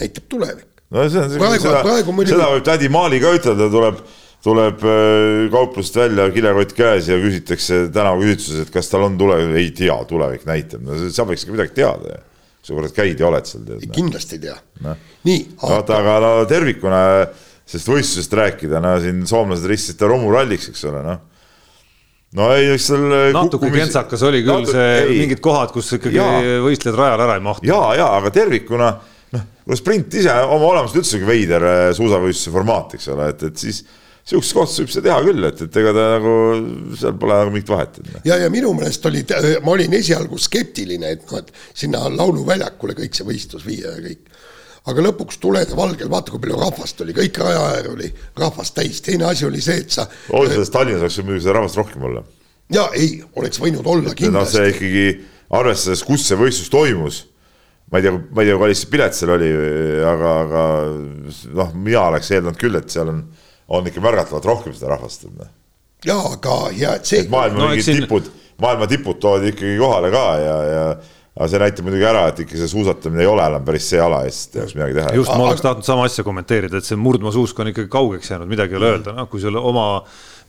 näitab tulevik. no see on, seda, muidugi... seda võib tädi Maali ka ütelda, tuleb tuleb äh, kauplusest välja kilekott käes ja küsitakse tänavaküsitluses, et kas tal on tulevik, ei tea, tulevik näitab, no sa võiks ikka midagi teada ju. sa kurat käid ja oled seal. kindlasti ei tea no.. nii. vaata, aga no tervikuna sellest võistlusest rääkida, no siin soomlased ristisid ta romuralliks, eks ole, noh no ei, eks seal natuke kukkumis... kentsakas oli küll Natu... see ei. mingid kohad, kus ikkagi ja. võistlejad rajal ära ei mahtu. ja, ja aga tervikuna noh, kuna sprint ise oma olemuselt üldsegi veider äh, suusavõistluse formaat, eks ole, et, et siis sihukeses kohtas võib seda teha küll, et, et ega ta nagu seal pole nagu mingit vahet. Noh. ja, ja minu meelest oli, ma olin esialgu skeptiline, et noh, et sinna lauluväljakule kõik see võistlus viia ja kõik aga lõpuks tuled valgel, vaata kui palju rahvast oli, kõik raja äär oli rahvast täis, teine asi oli see, et sa. oluliselt Tallinnas oleks muidugi seda rahvast rohkem olla. ja ei, oleks võinud olla kindlasti. noh, see ikkagi arvestades, kus see võistlus toimus, ma ei tea, ma ei tea, kui kallis see pilet seal oli, aga, aga noh, mina oleks eeldanud küll, et seal on, on ikka märgatavalt rohkem seda rahvast. Noh. ja aga ja et see. maailma no, mingid siin... tipud, maailma tipud toodi ikkagi kohale ka ja, ja aga see näitab muidugi ära, et ikka see suusatamine ei ole enam päris see ala ja siis tehakse midagi teha. just, ma oleks tahtnud sama asja kommenteerida, et see murdmaasuusk on ikkagi kaugeks jäänud, midagi ei ole öelda, noh, kui sul oma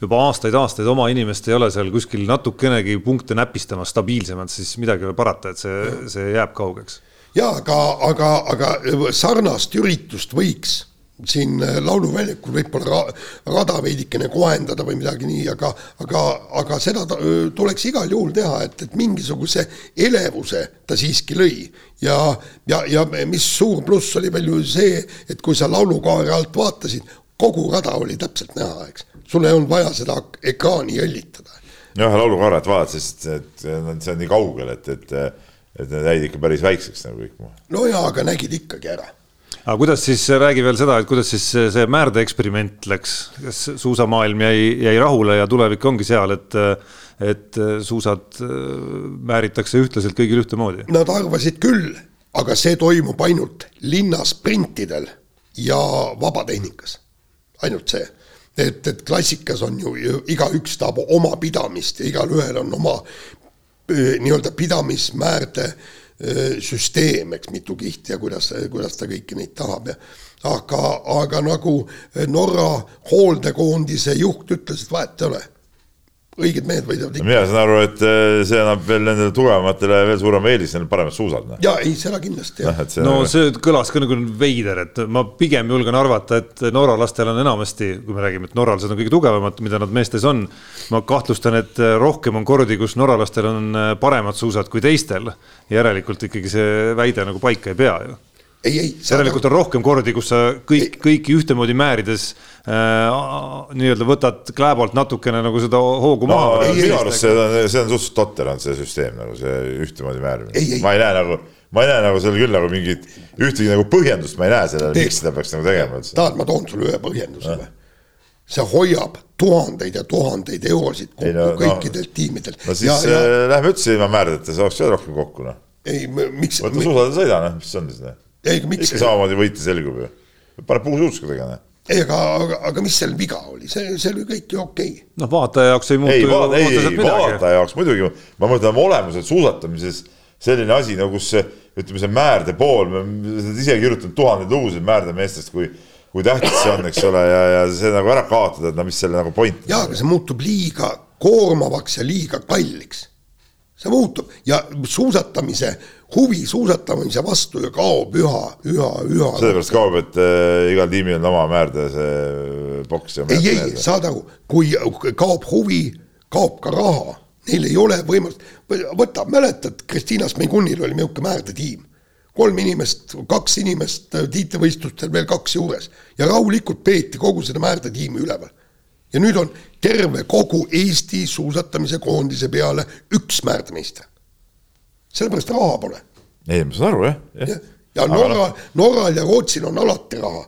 juba aastaid-aastaid oma inimest ei ole seal kuskil natukenegi punkte näpistamas stabiilsemalt, siis midagi ei ole parata, et see, see jääb kaugeks. ja aga, aga, aga sarnast üritust võiks siin lauluväljakul võib-olla ra, rada veidikene kohendada või midagi nii, aga, aga, aga seda tuleks igal juhul teha, et, et mingisuguse elevuse ta siiski lõi. ja, ja, ja mis suur pluss oli veel ju see, et kui sa laulukaare alt vaatasid, kogu rada oli täpselt näha, eks. sul ei olnud vaja seda ekraani jällitada. jah, laulukaaret vaatasid, et see on nii kaugel, et, et, et need jäid ikka päris väikseks nagu kõik. no jaa, aga nägid ikkagi ära aga kuidas siis, räägi veel seda, et kuidas siis see määrde eksperiment läks, kas suusamaailm jäi, jäi rahule ja tulevik ongi seal, et, et suusad määritakse ühtlaselt kõigil ühtemoodi? Nad arvasid küll, aga see toimub ainult linnasprintidel ja vabatehnikas, ainult see. Et, et klassikas on ju, ju igaüks tahab oma pidamist ja igalühel on oma nii-öelda pidamismäärde äh, süsteem, eks mitu kihti ja kuidas, kuidas ta kõiki neid tahab ja aga, aga nagu Norra hooldekoondise juht ütles, et vahet ei ole õiged mehed võidavad ikka. mina saan aru, et äh, see annab veel nendele tugevamatele veel suurema eelise, neil paremad suusad. Noh. ja ei, seda kindlasti jah. no, no see kõlas ka nagu veider, et ma pigem julgen arvata, et Norra lastel on enamasti, kui me räägime, et norralased on kõige tugevamad, mida nad meestes on. ma kahtlustan, et rohkem on kordi, kus norralastel on äh, paremad suusad kui teistel. järelikult ikkagi see väide nagu paika ei pea ju ei, ei. järelikult on rohkem kordi, kus sa kõik, kõiki ühtemoodi määrides äh, nii-öelda võtad kläbolt natukene nagu seda hoogu no, maha. minu arust see on, see on suhteliselt totter on see süsteem nagu see ühtemoodi määrimine. ma ei näe nagu, ma ei näe nagu seal küll nagu mingit ühtegi nagu põhjendust ma ei näe sellele, miks seda peaks nagu tegema üldse. tahad, ma toon sulle ühe põhjenduse või? see hoiab tuhandeid ja tuhandeid eurosid kokku ei, no, kõikidelt no, tiimidelt. no siis ja, ja... Äh, lähme üldse ilma määrdeta, see oleks veel rohkem kokku noh. ei, miks. võta suusad ja sõida noh, mis on siis noh ikka samamoodi võita selgub ju, paneb puusuuskudega näe ei, aga, aga, aga mis seal viga oli, see, see oli kõik ju okei. Okay.. noh, vaataja jaoks ei muutu ei, vaata, ei, ei, vaataja jaoks muidugi, ma mõtlen olemuselt suusatamises selline asi nagu no, see, ütleme, see määrde pool, me oleme ise kirjutanud tuhandeid lugusid määrdemeestest, kui kui tähtis see on, eks ole, ja, ja see nagu ära kaotada, et no mis selle nagu point. jaa, aga see muutub liiga koormavaks ja liiga kalliks. See muutub ja suusatamise huvi suusatamise vastu ju kaob üha, üha, üha. sellepärast kaob, et äh, igal tiimil on oma määrde see boks. ei, ei, saad aru, kui kaob huvi, kaob ka raha, neil ei ole võimalust, võta, mäletad, Kristiina Smegunil oli niisugune määrdetiim kolm inimest, kaks inimest tiitlivõistlustel, veel kaks juures ja rahulikult peeti kogu seda määrdetiimi üleval. Ja nüüd on terve kogu Eesti suusatamise koondise peale üks määrdemeister sellepärast raha pole. ei, ma saan aru jah ja, ja, Norra no., Norral ja Rootsil on alati raha.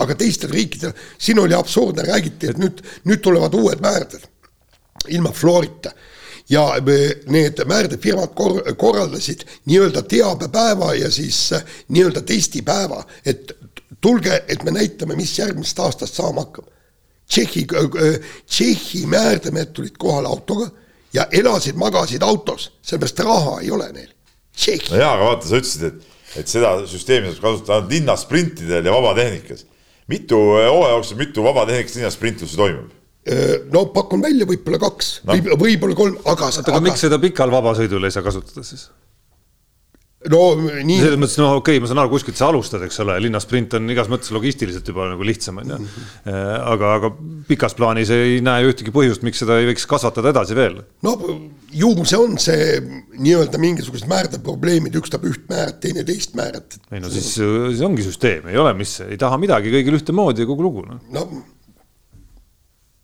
aga teistel riikidel, siin oli absurdne, räägiti, et nüüd, nüüd tulevad uued määrded ilma floorita ja need määrdefirmad kor-, korraldasid nii-öelda teabepäeva ja siis äh, nii-öelda testipäeva, et tulge, et me näitame, mis järgmisest aastast saama hakkab. Tšehhi, äh, Tšehhi määrdemehed tulid kohale autoga ja elasid, magasid autos, sellepärast raha ei ole neil. no jaa, aga vaata, sa ütlesid, et, et seda süsteemi saab kasutada ainult linnasprintidel ja vabatehnikas. mitu hooaja jooksul, mitu vabatehnikas linnasprintlusi toimub? no pakun välja võib-olla kaks no., võib, võib-olla kolm, aga. oota, aga miks seda pikal vabasõidul ei saa kasutada siis? No nii. selles mõttes, no okei okay,, ma saan aru, kuskilt sa alustad, eks ole, linnasprint on igas mõttes logistiliselt juba nagu lihtsam, on ju. Äh, aga, aga pikas plaanis ei näe ühtegi põhjust, miks seda ei võiks kasvatada edasi veel. no ju see on see nii-öelda mingisugused määrde probleemid, üks tahab üht määret, teine teist määret. ei no siis, siis ongi süsteem, ei ole, mis, ei taha midagi, kõigil ühtemoodi ja kogu lugu no.. no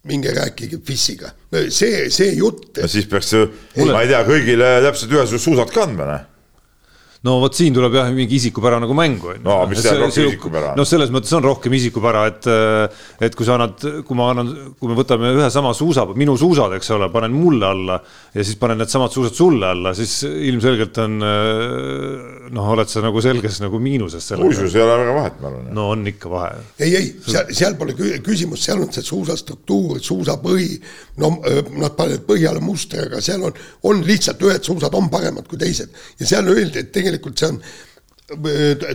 minge rääkige FIS-iga, see, see jutt. no siis peaks ju, ma ei tea, kõigile täpselt ühesugused suusad kandma, noh no vot siin tuleb jah mingi isikupära nagu mängu. no mis see on rohkem isikupära? noh, selles mõttes on rohkem isikupära, et, et kui sa annad, kui ma annan, kui me võtame ühe sama suusa, minu suusad, eks ole, panen mulle alla ja siis panen needsamad suusad sulle alla, siis ilmselgelt on noh, oled sa nagu selges nagu miinuses. kusjuures ei ole väga vahet, ma arvan. no on ikka vahe. ei, ei, seal, seal pole küsimus, seal on see suusastruktuur, suusapõhi, no nad panevad põhjale mustri, aga seal on, on lihtsalt ühed suusad on paremad kui teised ja seal öeldi, et tegelikult tegelikult see on,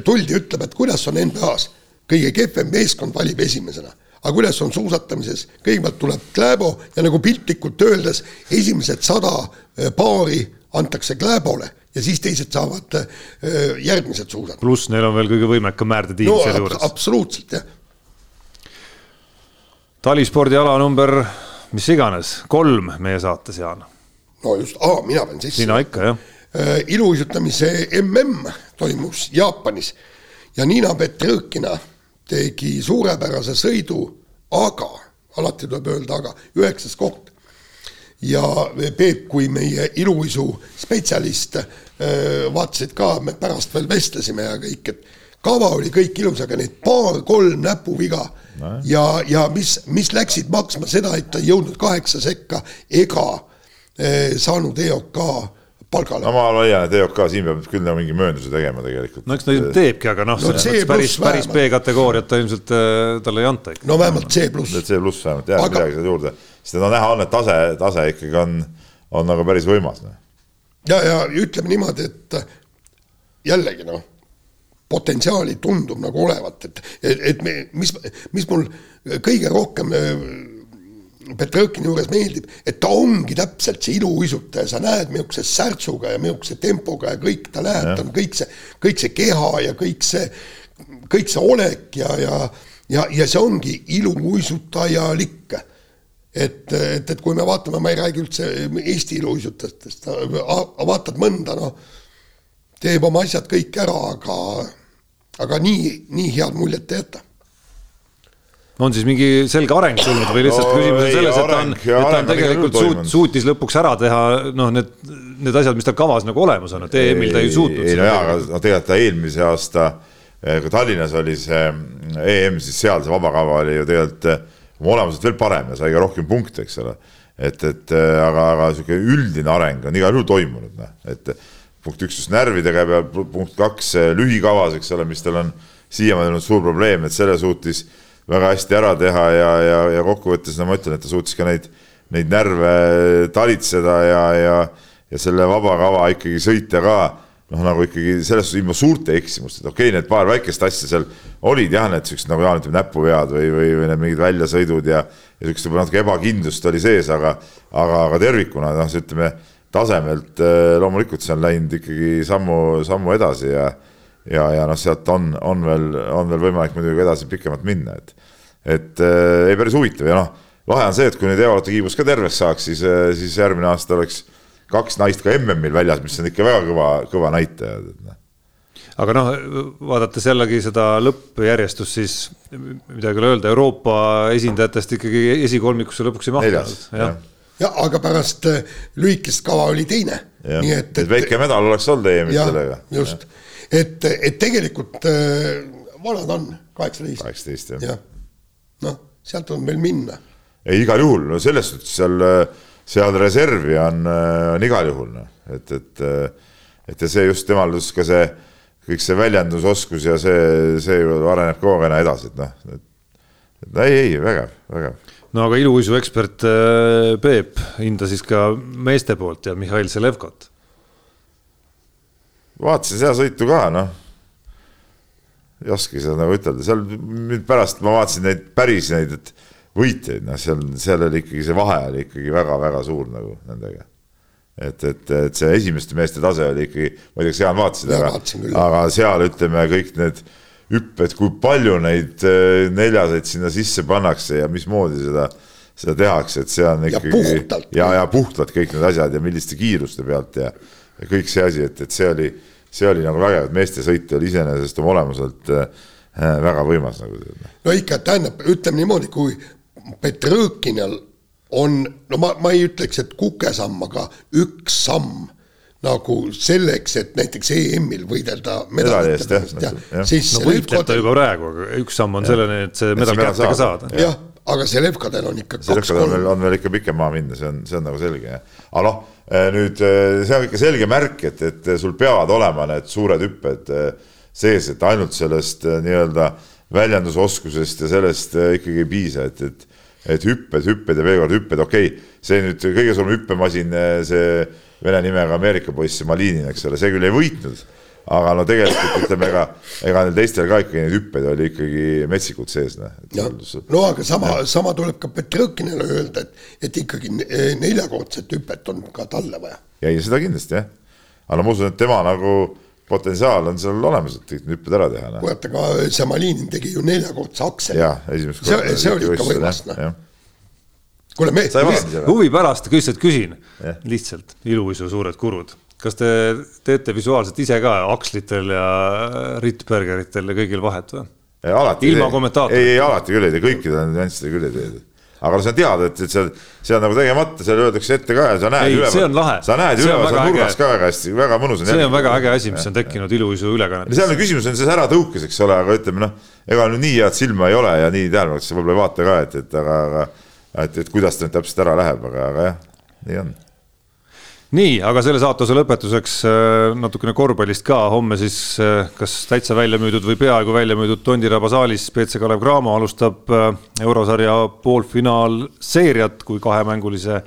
tuldi ütleb, et kuidas on NBA-s, kõige kehvem meeskond valib esimesena aga kuidas on suusatamises, kõigepealt tuleb Kläbo ja nagu piltlikult öeldes, esimesed sada eh, paari antakse Kläbole ja siis teised saavad eh, järgmised suusad. pluss neil on veel kõige võimekam määrdetiim no, selle juures. absoluutselt jah talispordiala number mis iganes, kolm meie saates, Jaan. no just, mina pean sisse. sina ikka, jah äh,. Iluuisutamise mm toimus Jaapanis ja Niina Petrõkina tegi suurepärase sõidu, aga, alati tuleb öelda aga, üheksas koht. ja Peep kui meie iluuisu spetsialist äh, vaatasid ka, me pärast veel vestlesime ja kõik, et kava oli kõik ilus, aga need paar-kolm näpuviga no. ja, ja mis, mis läksid maksma seda, et ta ei jõudnud kaheksa sekka ega eh, saanud EOK palgale. no ma leian, et EOK siin peab küll nagu mingi möönduse tegema tegelikult. no eks ta ilmselt teebki, aga noh no,, päris, päris B-kategooriat ta ilmselt äh, talle ei anta ikka. no vähemalt C pluss. C pluss vähemalt, jääb aga... midagi seal juurde. sest no näha on, et tase, tase ikkagi on, on nagu päris võimas. Noh. ja, ja ütleme niimoodi, et jällegi noh potentsiaali tundub nagu olevat, et, et, et me, mis, mis mul kõige rohkem äh, Petrõkini juures meeldib, et ta ongi täpselt see iluuisutaja, sa näed, missuguse särtsuga ja missuguse tempoga ja kõik ta läheb, ta on kõik see, kõik see keha ja kõik see, kõik see olek ja, ja, ja, ja see ongi iluuisutajalik. et, et, et kui me vaatame, ma ei räägi üldse Eesti iluuisutajatest, vaatad mõnda, noh, teeb oma asjad kõik ära, aga aga nii, nii head muljet ei jäta on siis mingi selge areng tulnud või lihtsalt no, küsimus on selles, et ta on, et ta on tegelikult suut, suutis lõpuks ära teha noh, need, need asjad, mis tal kavas nagu olemas on, et EM-il ta ei suutnud. ei no jaa, aga no tegelikult ta eelmise aasta, eh, kui Tallinnas oli see mm, EM, siis seal see vabakava oli ju tegelikult eh, oma olemuselt veel parem ja sai ka rohkem punkte, eks ole. et, et eh, aga, aga sihuke üldine areng on igal juhul toimunud, noh, et punkt üks just närvidega ja punkt kaks lühikavas, eks ole, mis tal on siiamaani olnud suur probleem, et selle suutis väga hästi ära teha ja, ja, ja kokkuvõttes no ma ütlen, et ta suutis ka neid, neid närve talitseda ja, ja, ja selle vaba kava ikkagi sõita ka. Noh, nagu ikkagi selles suhtes ilma suurte eksimusteta, okei okay,, need paar väikest asja seal olid jah, need siuksed nagu Jaan ütleb, näpuvead või, või, või need mingid väljasõidud ja, ja siukest võib-olla natuke ebakindlust oli sees, aga, aga, aga tervikuna noh, ütleme tasemelt eh, loomulikult see on läinud ikkagi sammu, sammu edasi ja ja, ja noh, sealt on, on veel, on veel võimalik muidugi edasi pikemalt minna, et et äh, ei, päris huvitav ja noh, lahe on see, et kui nüüd Evalate kiibus ka terveks saaks, siis, äh, siis järgmine aasta oleks kaks naist ka MM-il väljas, mis on ikka väga kõva, kõva näitaja noh. aga noh, vaadates jällegi seda lõppjärjestust, siis midagi ei ole öelda, Euroopa esindajatest ikkagi esikolmikusse lõpuks ei mahtunud. jah ja, aga pärast äh, lühikest kava oli teine. nii et, et. väike medal oleks olnud EM-il sellega. just, et, et tegelikult äh, vanad on kaheksateist. kaheksateist jah ja. noh, sealt on veel minna. ei, igal juhul, no selles suhtes seal, seal reservi on, on igal juhul noh, et, et, et ja see just temal just ka see kõik see väljendusoskus ja see, see ju areneb kogu aeg edasi, et noh, et ei, ei vägev, vägev no aga iluuisuekspert äh, Peep hindas siis ka meeste poolt ja Mihhail Selevkot. Vaatasin seda sõitu ka, noh. ei oskagi seda nagu ütelda, seal nüüd pärast ma vaatasin neid päris neid, et võitjaid, noh, seal, seal oli ikkagi see vahe oli ikkagi väga-väga suur nagu nendega. et, et, et see esimeste meeste tase oli ikkagi, ma ei tea, kas Jaan vaatasid, aga, aga seal ütleme kõik need hüpped, kui palju neid äh, neljaseid sinna sisse pannakse ja mismoodi seda, seda tehakse, et see on ikkagi ja, ja puhtalt kõik need asjad ja milliste kiiruste pealt ja, ja kõik see asi, et, et see oli, see oli nagu vägev, et meeste sõit oli iseenesest oma olemuselt äh, väga võimas nagu. no ikka, tähendab, ütleme niimoodi, kui Petrõkinal on, no ma, ma ei ütleks, et kukesamm, aga üks samm nagu selleks, et näiteks EM-il võidelda medali eest, jah. no võitleb ta juba praegu, aga üks samm on selleni, et see medal kätte ka saada. jah, aga Selevkadel on ikka kaks-kolm. on veel ikka pikem maa minna, see on, see on nagu selge, jah. aga noh, nüüd eh, see on ikka selge märk, et, et sul peavad olema need suured hüpped eh, sees, et ainult sellest nii-öelda väljendusoskusest ja sellest ikkagi ei piisa, et, et et hüpped, hüpped ja veel kord hüpped, okei okay,, see nüüd kõige suurem hüppemasin, see vene nimega Ameerika poiss Malinin, eks ole, see küll ei võitnud. Aga no tegelikult ütleme, ega, ega neil teistel ka ikkagi neid hüppeid oli ikkagi metsikud sees. no aga sama, sama tuleb ka Petrõkinile öelda, et, et ikkagi neljakordset hüpet on ka talle vaja. ei, seda kindlasti jah. aga no ma usun, et tema nagu potentsiaal on seal olemas, et kõik hüpped ära teha. Noh. kurat, aga Samalinin tegi ju neljakordse akseli. jah, esimest korda. see, see oli ikka võimas, noh. kuule, me. huvi pärast lihtsalt küsin, lihtsalt iluisu suured kurud kas te teete visuaalselt ise ka akslitel ja rittbergeritel ja kõigil vahet või? ilma kommentaatorita? ei, ei alati küll ei tee, kõikide nüanssidega küll ei tee aga no see on teada, et, et see, see on nagu tegemata, seal öeldakse ette ka ja sa näed üleval. see on lahe. sa näed üleval seal nurgas ka väga hästi, väga mõnus on. see on väga äge asi, mis on tekkinud iluuisu ülekannetes. seal on küsimus on selles äratõukes, eks ole, aga ütleme noh, ega nüüd nii head silma ei ole ja nii tähelepanelikult sa võib-olla ei vaata ka, et, et aga, aga et, et kuidas ta nüüd täpselt ära läheb, aga, aga jah, nii on nii, aga selle saatuse lõpetuseks äh, natukene korvpallist ka, homme siis äh, kas täitsa välja müüdud või peaaegu välja müüdud Tondiraba saalis BC Kalev Cramo alustab äh, eurosarja poolfinaalseeriat, kui kahemängulise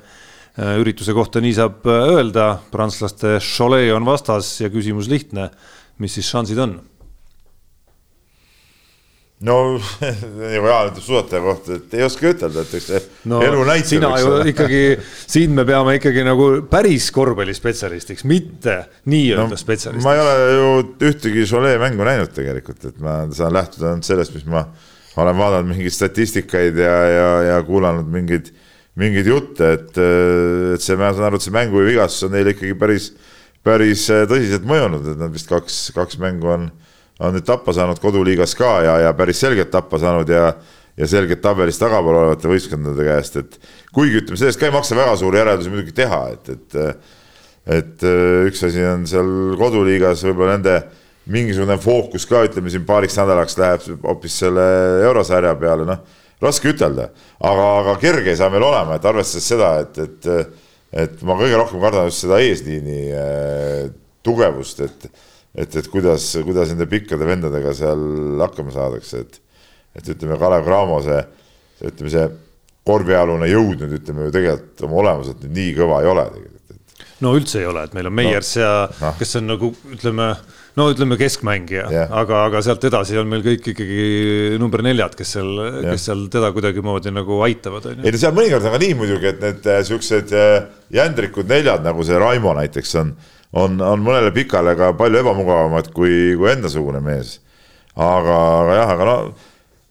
ürituse kohta nii saab öelda. prantslaste Cholet on vastas ja küsimus lihtne, mis siis šansid on? No Jaan ütleb suusataja kohta, et ei oska ütelda, et eks see no, elu näitab. sina ju ikkagi, siin me peame ikkagi nagu päris korvpallispetsialistiks, mitte nii-öelda no, spetsialistiks. ma ei ole ju ühtegi Cholet mängu näinud tegelikult, et ma saan lähtuda ainult sellest, mis ma olen vaadanud mingeid statistikaid ja, ja, ja kuulanud mingeid, mingeid jutte, et, et see, ma saan aru, et see mänguvigastus on neile ikkagi päris, päris tõsiselt mõjunud, et nad vist kaks, kaks mängu on on nüüd tappa saanud koduliigas ka ja, ja päris selgelt tappa saanud ja, ja selgelt tabelis tagapool olevate võistkondade käest, et kuigi ütleme, sellest ka ei maksa väga suuri järeldusi muidugi teha, et, et et üks asi on seal koduliigas võib-olla nende mingisugune fookus ka, ütleme siin paariks nädalaks läheb hoopis selle eurosarja peale, noh, raske ütelda, aga, aga kerge ei saa meil olema, et arvestades seda, et, et et ma kõige rohkem kardan just seda eesliini äh, tugevust, et et, et kuidas, kuidas nende pikkade vendadega seal hakkama saadakse, et, et ütleme, Kalev Cramo see, ütleme see korvialune jõud nüüd ütleme ju tegelikult oma olemuselt nii kõva ei ole tegelikult. no üldse ei ole, et meil on Meiers no, ja no. kes on nagu ütleme, no ütleme keskmängija yeah., aga, aga sealt edasi on meil kõik ikkagi number neljad, kes seal yeah., kes seal teda kuidagimoodi nagu aitavad. ei no seal mõnikord on ka nii muidugi, et need äh, siuksed äh, jändrikud neljad nagu see Raimo näiteks on on, on mõnele pikale ka palju ebamugavamad kui, kui endasugune mees. aga, aga jah, aga no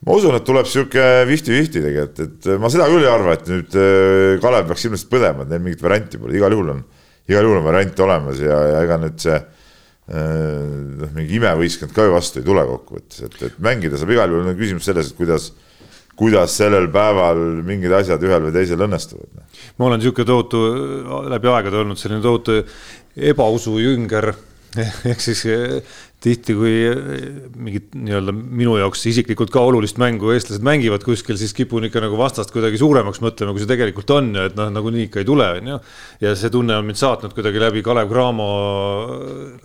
ma usun, et tuleb sihuke fifty-fifty tegelikult, et ma seda küll ei arva, et nüüd äh, Kalev peaks ilmselt põdema, et neil mingit varianti pole, igal juhul on, igal juhul on variant olemas ja, ja ega nüüd see äh, noh, mingi imevõistkond ka ju vastu ei tule kokkuvõttes, et, et mängida saab igal juhul, küsimus selles, et kuidas kuidas sellel päeval mingid asjad ühel või teisel õnnestuvad. ma olen niisugune tohutu, läbi aegade olnud selline tohutu ebausu jünger ehk siis eh, tihti, kui eh, mingit nii-öelda minu jaoks isiklikult ka olulist mängu eestlased mängivad kuskil, siis kipun ikka nagu vastast kuidagi suuremaks mõtlema, kui see tegelikult on ja et noh, nagunii ikka ei tule, on ju. ja see tunne on mind saatnud kuidagi läbi Kalev Cramo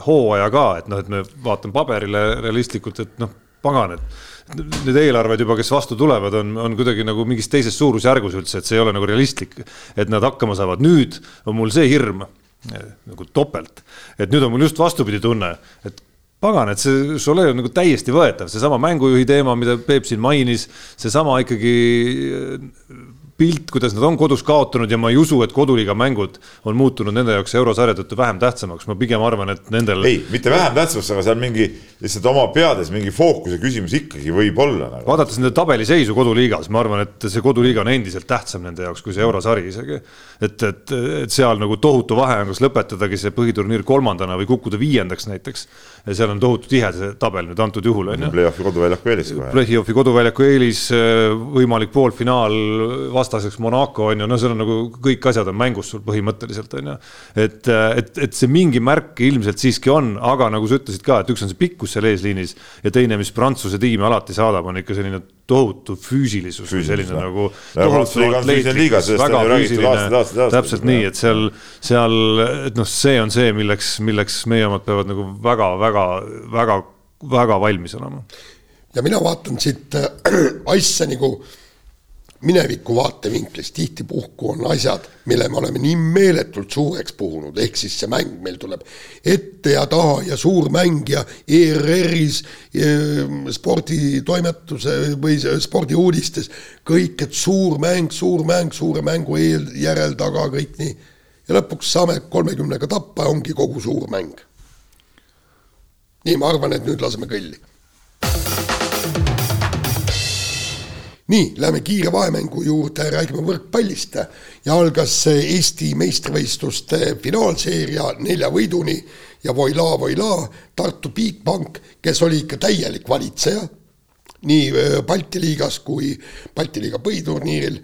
hooaja ka, et noh, et me vaatame paberile realistlikult, et noh, pagan, et need eelarved juba, kes vastu tulevad, on, on kuidagi nagu mingis teises suurusjärgus üldse, et see ei ole nagu realistlik, et nad hakkama saavad. nüüd on mul see hirm nagu topelt, et nüüd on mul just vastupidi tunne, et pagan, et see Cholet on nagu täiesti võetav, seesama mängujuhi teema, mida Peep siin mainis, seesama ikkagi pilt, kuidas nad on kodus kaotanud ja ma ei usu, et koduliiga mängud on muutunud nende jaoks eurosarja tõttu vähem tähtsamaks, ma pigem arvan, et nendel. ei, mitte vähem tähtsamaks, aga seal mingi lihtsalt oma peades mingi fookuse küsimus ikkagi võib olla nagu.. vaadates nende tabeliseisu koduliigas, ma arvan, et see koduliiga on endiselt tähtsam nende jaoks kui see eurosari isegi. et, et, et seal nagu tohutu vahe on, kas lõpetadagi see põhiturniir kolmandana või kukkuda viiendaks näiteks. ja seal on tohutu tihe see tabel nüüd antud juhul on ju. Play-off'i koduväljaku eelis. Play-off'i koduväljaku eelis, võimalik poolfinaal vastu vastaseks Monaco on ju, no seal on nagu kõik asjad on mängus sul põhimõtteliselt on ju. et, et, et see mingi märk ilmselt siiski on, aga nagu sa ütlesid ka, et üks on see pikkus seal eesliinis ja teine, mis Prantsuse tiimi alati saadab, on ikka selline tohutu füüsilisus või selline no. nagu. täpselt nii, et seal, seal, et noh, see on see, milleks, milleks meie omad peavad nagu väga-väga-väga, väga valmis olema. ja mina vaatan siit äh, asja nagu mineviku vaatevinklist tihtipuhku on asjad, mille me oleme nii meeletult suureks puhunud, ehk siis see mäng meil tuleb ette ja taha ja suur mäng ja ERR-is sporditoimetuse või spordiuudistes kõik, et suur mäng, suur mäng, suure mängu eel, järel, taga, kõik nii. ja lõpuks saame kolmekümnega tappa ja ongi kogu suur mäng. nii, ma arvan, et nüüd laseme kõlli. Nii, läheme kiire vahemängu juurde, räägime võrkpallist ja algas Eesti meistrivõistluste finaalseeria nelja võiduni ja voila, voila, Tartu Bigbank, kes oli ikka täielik valitseja nii Balti liigas kui Balti liiga põhiturniiril,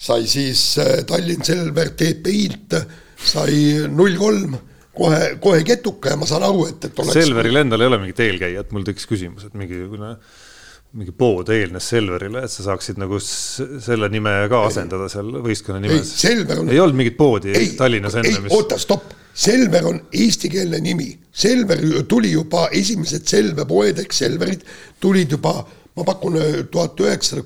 sai siis Tallinn Selver TPI-lt, sai null kolm kohe, kohe ketuka ja ma saan aru, et, et oleks. Selveril endal ei ole mingit eelkäijat, mul tekkis küsimus, et mingisugune mingi pood eelnes Selverile, et sa saaksid nagu selle nime ka asendada seal võistkonna nimes. On... ei olnud mingit poodi ei, Tallinnas enne, mis. oota, stopp, Selver on eestikeelne nimi, Selver tuli juba esimesed Selve poed ehk Selverid tulid juba ma pakun äh, tuhat üheksasada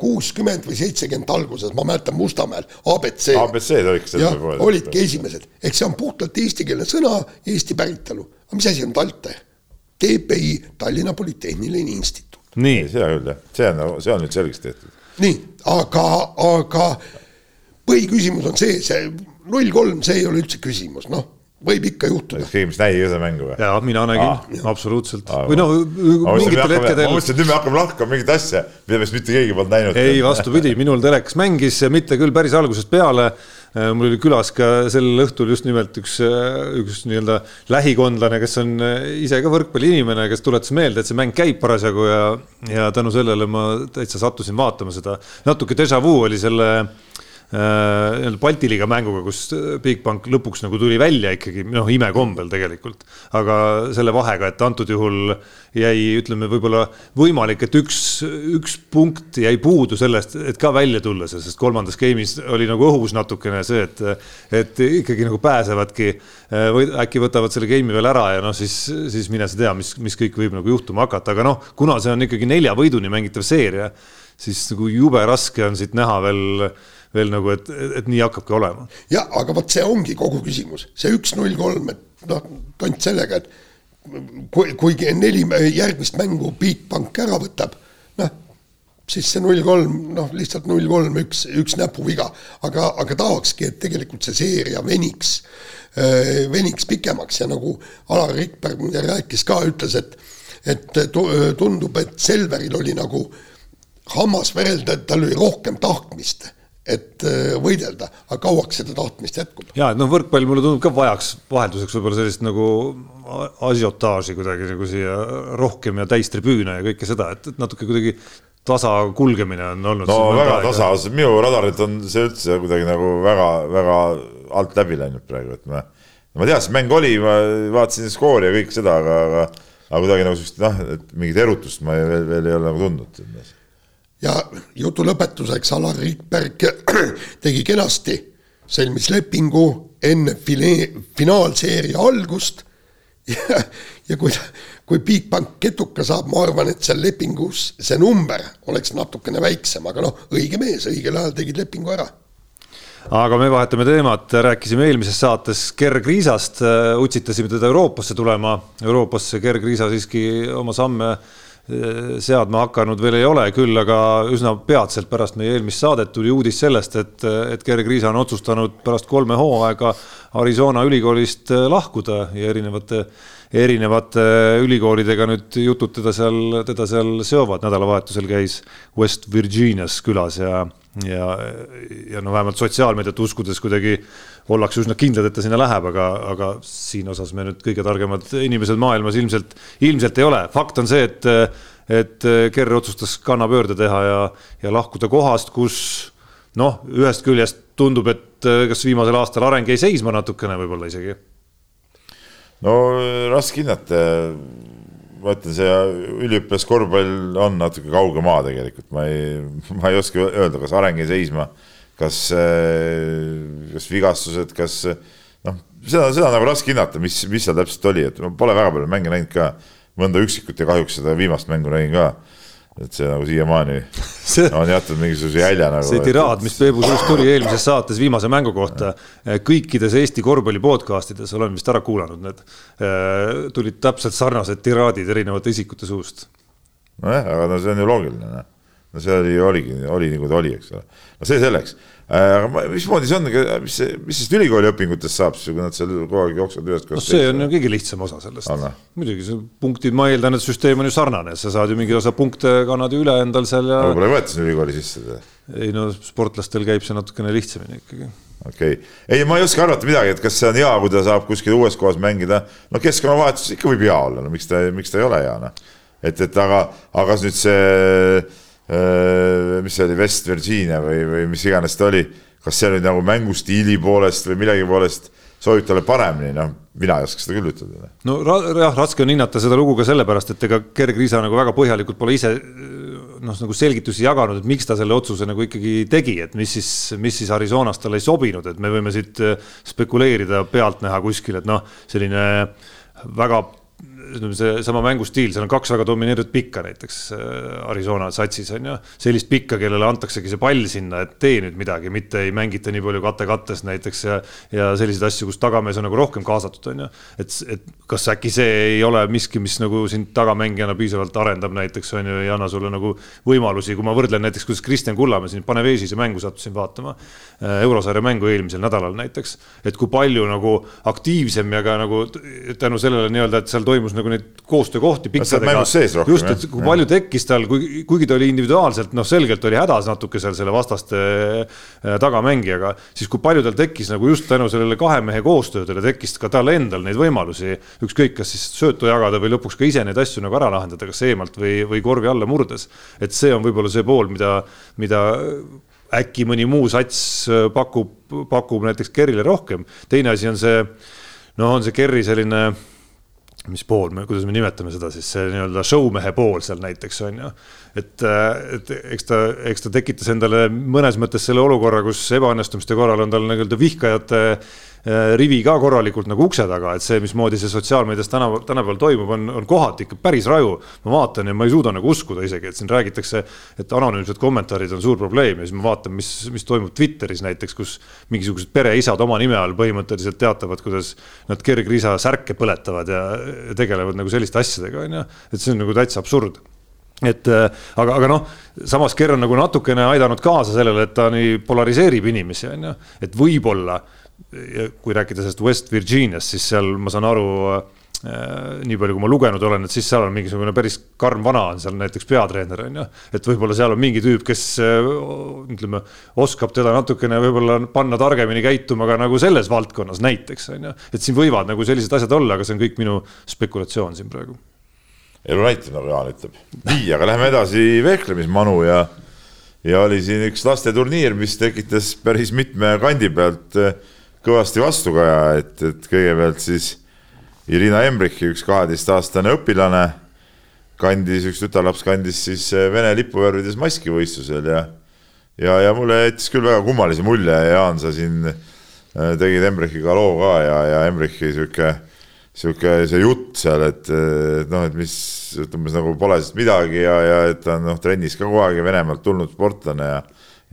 kuuskümmend või seitsekümmend alguses, ma mäletan Mustamäel, abc. abc-d olidki jah, olidki esimesed, ehk see on puhtalt eestikeelne sõna, Eesti päritolu. aga mis asi on TalTe? TPI, Tallinna Polütehniline Instituut. Nii, seda küll jah, see on, see on nüüd selgeks tehtud. nii, aga, aga põhiküsimus on see, see null kolm, see ei ole üldse küsimus, noh võib ikka juhtuda. keegi, mis nägi seda mängu või? jaa, mina nägin ah,, absoluutselt ah,. või noh, mingitel hetkedel. ma mõtlesin, et nüüd me hakkame lahkama mingit asja, mida vist mitte keegi polnud näinud. ei, vastupidi, minul telekas mängis, mitte küll päris algusest peale. Äh, mul oli külas ka sel õhtul just nimelt üks, äh, üks nii-öelda lähikondlane, kes on äh, ise ka võrkpalliinimene, kes tuletas meelde, et see mäng käib parasjagu ja, ja tänu sellele ma täitsa sattusin vaatama seda. natuke déjà vu oli selle Äh, nii-öelda Balti liiga mänguga, kus Bigbank lõpuks nagu tuli välja ikkagi noh, imekombel tegelikult. aga selle vahega, et antud juhul jäi, ütleme võib-olla võimalik, et üks, üks punkt jäi puudu sellest, et ka välja tulla, sest kolmandas game'is oli nagu õhus natukene see, et, et ikkagi nagu pääsevadki äh, või äkki võtavad selle game'i veel ära ja noh, siis, siis mine sa tea, mis, mis kõik võib nagu juhtuma hakata, aga noh, kuna see on ikkagi nelja võiduni mängitav seeria, siis nagu jube raske on siit näha veel veel nagu, et, et nii hakkabki olema. jah, aga vot see ongi kogu küsimus, see üks null kolm, et noh, tont sellega, et kui, kui neli järgmist mängu Bigbank ära võtab, noh, siis see null kolm, noh, lihtsalt null kolm, üks, üks näpuviga, aga, aga tahakski, et tegelikult see seeria veniks, äh, veniks pikemaks. Ja nagu Alar Rikberg rääkis ka, ütles, et et tundub, et Selveril oli nagu hammas verelda, et tal oli rohkem tahtmist et äh, võidelda, aga kauaks seda tahtmist jätkub. ja et noh, võrkpall mulle tundub ka vajaks vahelduseks võib-olla sellist nagu asiotaaži kuidagi nagu siia rohkem ja täistribüüne ja kõike seda, et, et natuke kuidagi tasa kulgemine on olnud. no väga tasa, minu radarilt on see üldse kuidagi nagu väga-väga alt läbi läinud praegu, et ma, ma tean, see mäng oli, ma vaatasin skoori ja kõike seda, aga, aga, aga kuidagi nagu sellist noh, et mingit erutust ma ei, veel, veel ei ole nagu tundnud ja jutu lõpetuseks Alar Rikberg tegi kenasti, sõlmis lepingu enne file-, finaalseeria algust ja, ja kui, kui Bigbank ketuka saab, ma arvan, et seal lepingus see number oleks natukene väiksem, aga noh, õige mees, õigel ajal tegid lepingu ära aga me vahetame teemat, rääkisime eelmises saates Gerg Riisast, utsitasime teda Euroopasse tulema. Euroopasse Gerg Riisa siiski oma samme seadma hakanud veel ei ole, küll aga üsna peatselt pärast meie eelmist saadet tuli uudis sellest, et, et Gerg Riisa on otsustanud pärast kolme hooaega Arizona ülikoolist lahkuda ja erinevate, erinevate ülikoolidega nüüd jutud teda seal, teda seal seovad, nädalavahetusel käis West Virginias külas ja, ja, ja no vähemalt sotsiaalmeediat uskudes kuidagi ollakse üsna kindlad, et ta sinna läheb, aga, aga siin osas me nüüd kõige targemad inimesed maailmas ilmselt, ilmselt ei ole. fakt on see, et, et Kerr otsustas kannapöörde teha ja, ja lahkuda kohast, kus noh, ühest küljest tundub, et kas viimasel aastal areng jäi seisma natukene võib-olla isegi. no raske hinnata. ma ütlen, see üliõpilaskorvpall on natuke kauge maa tegelikult, ma ei, ma ei oska öelda, kas areng jäi seisma kas, äh, kas vigastused, kas noh, seda, seda on nagu raske hinnata, mis, mis seal täpselt oli, et ma pole väga palju mänge näinud ka, mõnda üksikut ja kahjuks seda viimast mängu nägin ka. et see nagu siiamaani on jätnud mingisuguse jälje nagu. see tiraad, mis Peebu suust tuli eelmises saates viimase mängu kohta, kõikides Eesti korvpalli podcast ides olen vist ära kuulanud need, äh, tulid täpselt sarnased tiraadid erinevate isikute suust. nojah, aga no see on ju loogiline, noh no see oli, oligi, oli nagu ta oli, eks ole. no see selleks Äh, aga mismoodi see on, mis, mis sellest ülikooli õpingutest saab siis, kui nad seal kogu aeg jooksevad ühest kohast no see on ju kõige lihtsam osa sellest. muidugi, see punktid, ma eeldan, et süsteem on ju sarnane, sa saad ju mingi osa punkte, kannad ju üle endal seal ja. võib-olla ei võeta sinna ülikooli sisse ei no sportlastel käib see natukene lihtsamini ikkagi. okei okay., ei, ma ei oska arvata midagi, et kas see on hea, kui ta saab kuskil uues kohas mängida, no keskkonnavahetus ikka võib hea olla, no miks ta, miks ta ei ole hea, noh. et, et aga, aga nüüd see mis see oli, West Virginia või, või mis iganes ta oli, kas see oli nagu mängustiili poolest või millegi poolest sobib talle paremini, noh, mina ei oska seda küll ütelda. no jah, raske on hinnata seda lugu ka sellepärast, et ega Gerg Riisa nagu väga põhjalikult pole ise noh, nagu selgitusi jaganud, et miks ta selle otsuse nagu ikkagi tegi, et mis siis, mis siis Arizonas talle ei sobinud, et me võime siit spekuleerida, pealtnäha kuskil, et noh, selline väga ütleme, seesama mängustiil, seal on kaks väga domineerivat pikka näiteks äh, Arizona satsis on ju. sellist pikka, kellele antaksegi see pall sinna, et tee nüüd midagi, mitte ei mängita nii palju kate kattes näiteks ja. ja selliseid asju, kus tagamees on nagu rohkem kaasatud, on ju. et, et kas äkki see ei ole miski, mis nagu sind tagamängijana piisavalt arendab näiteks on ju, ei anna sulle nagu võimalusi, kui ma võrdlen näiteks, kuidas Kristjan Kullamäe siin Panevežise mängu sattusin vaatama. Äh, eurosarja mängu eelmisel nädalal näiteks, et kui palju nagu aktiivsem ja ka nagu tänu sellele nii-öelda, et seal toimus nagu neid koostöökohti pikkadega. just, et kui palju tekkis tal, kui, kuigi ta oli individuaalselt noh, selgelt oli hädas natuke seal selle vastaste äh, tagamängijaga, siis kui palju tal tekkis nagu just tänu sellele kahe mehe koostöödele tekkis ka tal endal neid võimalusi, ükskõik, kas siis söötu jagada või lõpuks ka ise neid asju nagu ära lahendada, kas eemalt või, või korvi alla murdes. et see on võib-olla see pool, mida, mida äkki mõni muu sats äh, pakub, pakub näiteks Kerrile rohkem. teine asi on see, noh, on see Kerri selline mis pool me, kuidas me nimetame seda siis, see nii-öelda showmehe pool seal näiteks on ju. et, et eks ta, eks ta tekitas endale mõnes mõttes selle olukorra, kus ebaõnnestumiste korral on tal nii-öelda vihkajate Äh, rivi ka korralikult nagu ukse taga, et see, mismoodi see sotsiaalmeedias tänapäeval, tänapäeval toimub, on, on kohati ikka päris raju. ma vaatan ja ma ei suuda nagu uskuda isegi, et siin räägitakse, et anonüümsed kommentaarid on suur probleem ja siis ma vaatan, mis, mis toimub Twitteris näiteks, kus mingisugused pereisad oma nime all põhimõtteliselt teatavad, kuidas nad kergriisa särke põletavad ja tegelevad nagu selliste asjadega, on ju. et see on nagu täitsa absurd et äh, aga, aga noh, samas Ker on nagu natukene aidanud kaasa sellele, et ta nii polariseerib inimesi, on ju, et võib-olla kui rääkida sellest West Virginiast, siis seal ma saan aru äh, nii palju, kui ma lugenud olen, et siis seal on mingisugune päris karm vana on seal näiteks peatreener on ju. et võib-olla seal on mingi tüüp, kes äh, ütleme, oskab teda natukene võib-olla panna targemini käituma ka nagu selles valdkonnas näiteks on ju. et siin võivad nagu sellised asjad olla, aga see on kõik minu spekulatsioon siin praegu. elu näitab, nagu Jaan ütleb. nii, aga lähme edasi vehklemismanu ja, ja oli siin üks lasteturniir, mis tekitas päris mitme kandi pealt äh, kõvasti vastukaja, et, et kõigepealt siis Irina Embrichi, üks kaheteistaastane õpilane, kandis, üks tütarlaps kandis siis eh, Vene lipuvärvides maski võistlusel ja ja, ja mulle jättis küll väga kummalise mulje, Jaan, sa siin eh, tegid Embrichiga loo ka ja, ja Embrichi sihuke, sihuke see jutt seal, et, noh, et mis umbes nagu pole sest midagi ja, ja et ta on noh, trennis ka kogu aeg Venemaalt tulnud sportlane ja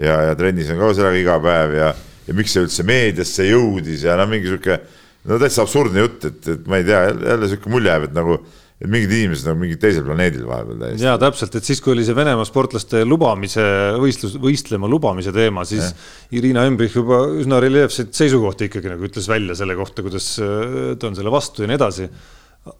ja, ja trennis on ka sellega iga päev ja ja miks see üldse meediasse jõudis ja no mingi sihuke, no täitsa absurdne jutt, et, et ma ei tea, jälle sihuke mulje jääb, et nagu et mingid inimesed on mingil teisel planeedil vahepeal täiesti. ja täpselt, et siis, kui oli see Venemaa sportlaste lubamise, võistlus, võistlema lubamise teema, siis ja. Irina Embrich juba üsna reljeefseid seisukohti ikkagi nagu ütles välja selle kohta, kuidas äh, ta on selle vastu ja nii edasi.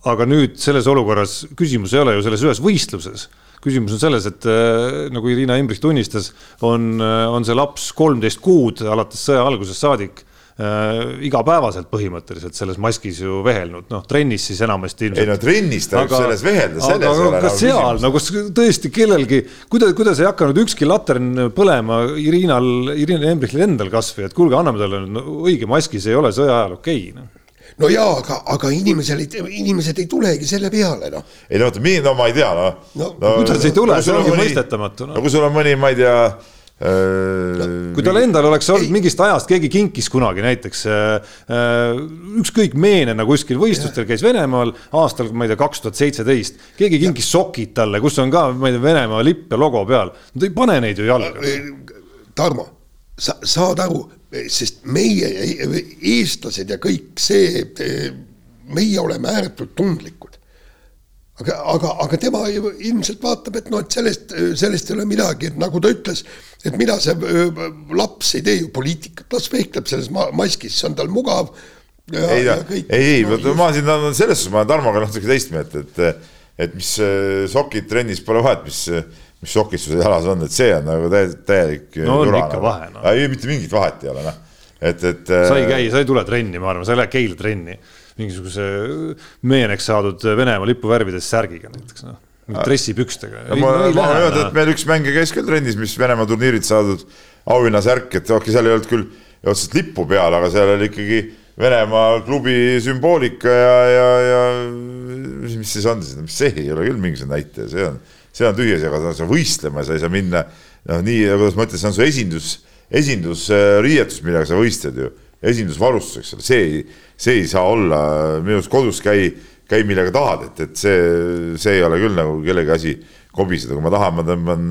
aga nüüd selles olukorras küsimus ei ole ju selles ühes võistluses küsimus on selles, et äh, nagu Irina Imbrich tunnistas, on, äh, on see laps kolmteist kuud alates sõja algusest saadik äh, igapäevaselt põhimõtteliselt selles maskis ju vehelnud, noh trennis siis enamasti ilmselt. ei no trennis ta aga, selles vehelda, selles aga, ei ole nagu seal, no kas tõesti kellelgi, kuidas, kuidas ei hakanud ükski latern põlema Irinal, Irina Embrichil endal kasvõi, et kuulge, anname talle õige maski, see ei ole sõja ajal okei okay, no no jaa, aga, aga inimesel, inimesed ei tulegi selle peale, noh. ei no vaata, no ma ei tea, noh. no, no kuidas ei tule, see ongi mõistetamatu no.. no kui sul on mõni, ma ei tea No, kui tal endal oleks olnud mingist ajast, keegi kinkis kunagi näiteks äh, äh, ükskõik meenena kuskil võistlustel käis Venemaal aastal, ma ei tea, kaks tuhat seitseteist, keegi kinkis sokid talle, kus on ka, ma ei tea, Venemaa lipp ja logo peal. Nad ei pane neid ju jalga. Tarmo, sa saad aru, sest meie, eestlased ja kõik see, meie oleme ääretult tundlikud. aga, aga, aga tema ilmselt vaatab, et noh, et sellest, sellest ei ole midagi, et nagu ta ütles, et mida see laps ei tee ju poliitikat, las vehkleb selles maskis, see on tal mugav. ei, ei, ei ma siin selles suhtes, ma olen Tarmoga natuke teist meelt, et, et mis sokid trennis pole vahet, mis mis sokid sul jalas on, et see on nagu täielik, täielik no on ikka nagu. vahe no.. ei, mitte mingit vahet ei ole, noh, et, et. sa ei käi, sa ei tule trenni, ma arvan, sa ei lähe Keila trenni mingisuguse meeneks saadud Venemaa lipuvärvides särgiga näiteks noh dressipükstega. ma, ma võin öelda, et meil üks mängija käis küll trennis, mis Venemaa turniirilt saadud auhinnasärk, et okei okay,, seal ei olnud küll otseselt lippu peal, aga seal oli ikkagi Venemaa klubi sümboolika ja, ja, ja mis siis on siis, see ei ole küll mingisugune näitaja, see on, see on tühjasega, sa võistlema, sa ei saa minna. Noh, nii, kuidas ma ütlen, see on su esindus, esindusriietus, millega sa võistled ju, esindusvarustus, eks ole, see ei see ei saa olla, minu arust kodus käi, käi millega tahad, et, et see, see ei ole küll nagu kellegi asi kobiseda, kui ma tahan, ma tõmban,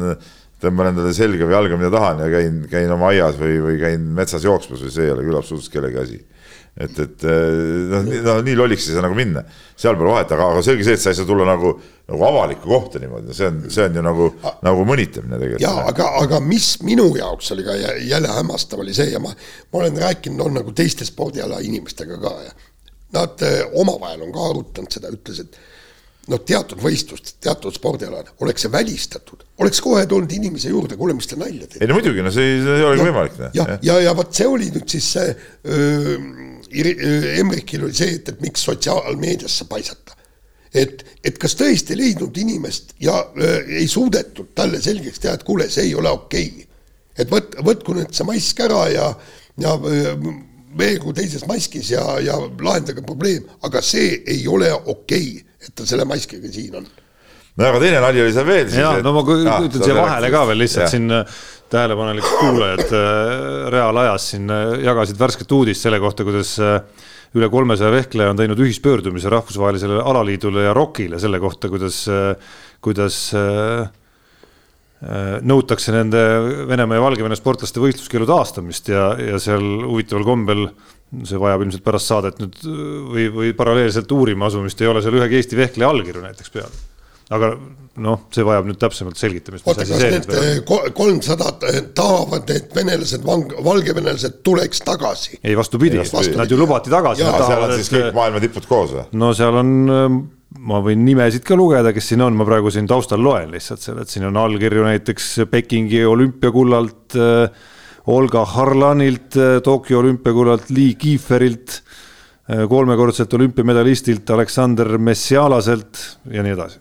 tõmban endale selga või jalga, mida tahan ja käin, käin oma aias või, või käin metsas jooksmas või see ei ole küll absoluutselt kellegi asi et, et noh, no nii lolliks ei saa nagu minna, seal pole vahet, aga, aga selge see, et sa ei saa tulla nagu, nagu avalikku kohta niimoodi, see on, see on ju nagu, nagu mõnitamine tegelikult. ja aga, aga mis minu jaoks oli ka jälle hämmastav, oli see ja ma, ma olen rääkinud on nagu teiste spordiala inimestega ka ja nad eh, omavahel on ka arutanud seda, ütles, et noh, teatud võistlust, teatud spordialal oleks see välistatud, oleks kohe tulnud inimese juurde, kuule, mis te nalja teete. ei no muidugi, no see, see ei olegi võimalik. ja, ja, ja, ja vot see oli nüüd siis see öö, Emmerikil oli see, et, et miks sotsiaalmeediasse paisata. et, et kas tõesti ei leidnud inimest ja öö, ei suudetud talle selgeks teha, et kuule, see ei ole okei okay.. et võt-, võtku nüüd see mask ära ja, ja veegu teises maskis ja, ja lahendage probleem, aga see ei ole okei okay et ta selle maskiga siin on. no aga teine nali oli seal veel. ja et... no ma ütlen siia vahele ka veel lihtsalt ja. siin äh, tähelepanelikud kuulajad äh, reaalajas siin äh, jagasid värsket uudist selle kohta, kuidas üle kolmesaja vehkleja on teinud ühispöördumise rahvusvahelisele alaliidule ja ROK-ile selle kohta, kuidas, kuidas nõutakse nende Venemaa ja Valgevene sportlaste võistluskeelu taastamist ja, ja seal huvitaval kombel see vajab ilmselt pärast saadet nüüd või, või paralleelselt uurima asumist, ei ole seal ühegi Eesti vehkleja allkirju näiteks peal. Aga noh, see vajab nüüd täpsemalt selgitamist. oota, kas need eh, kolmsada tahavad, et venelased, valgevenelased tuleks tagasi? ei, vastupidi, nad ju lubati tagasi. seal on siis kõik maailma tipud koos või? no seal on, ma võin nimesid ka lugeda, kes siin on, ma praegu siin taustal loen lihtsalt seal, et siin on allkirju näiteks Pekingi olümpiakullalt Olga Harlanilt, Tokyo olümpiakullalt Lee Kieferilt, kolmekordselt olümpiamedalistilt Aleksander Messialaselt ja nii edasi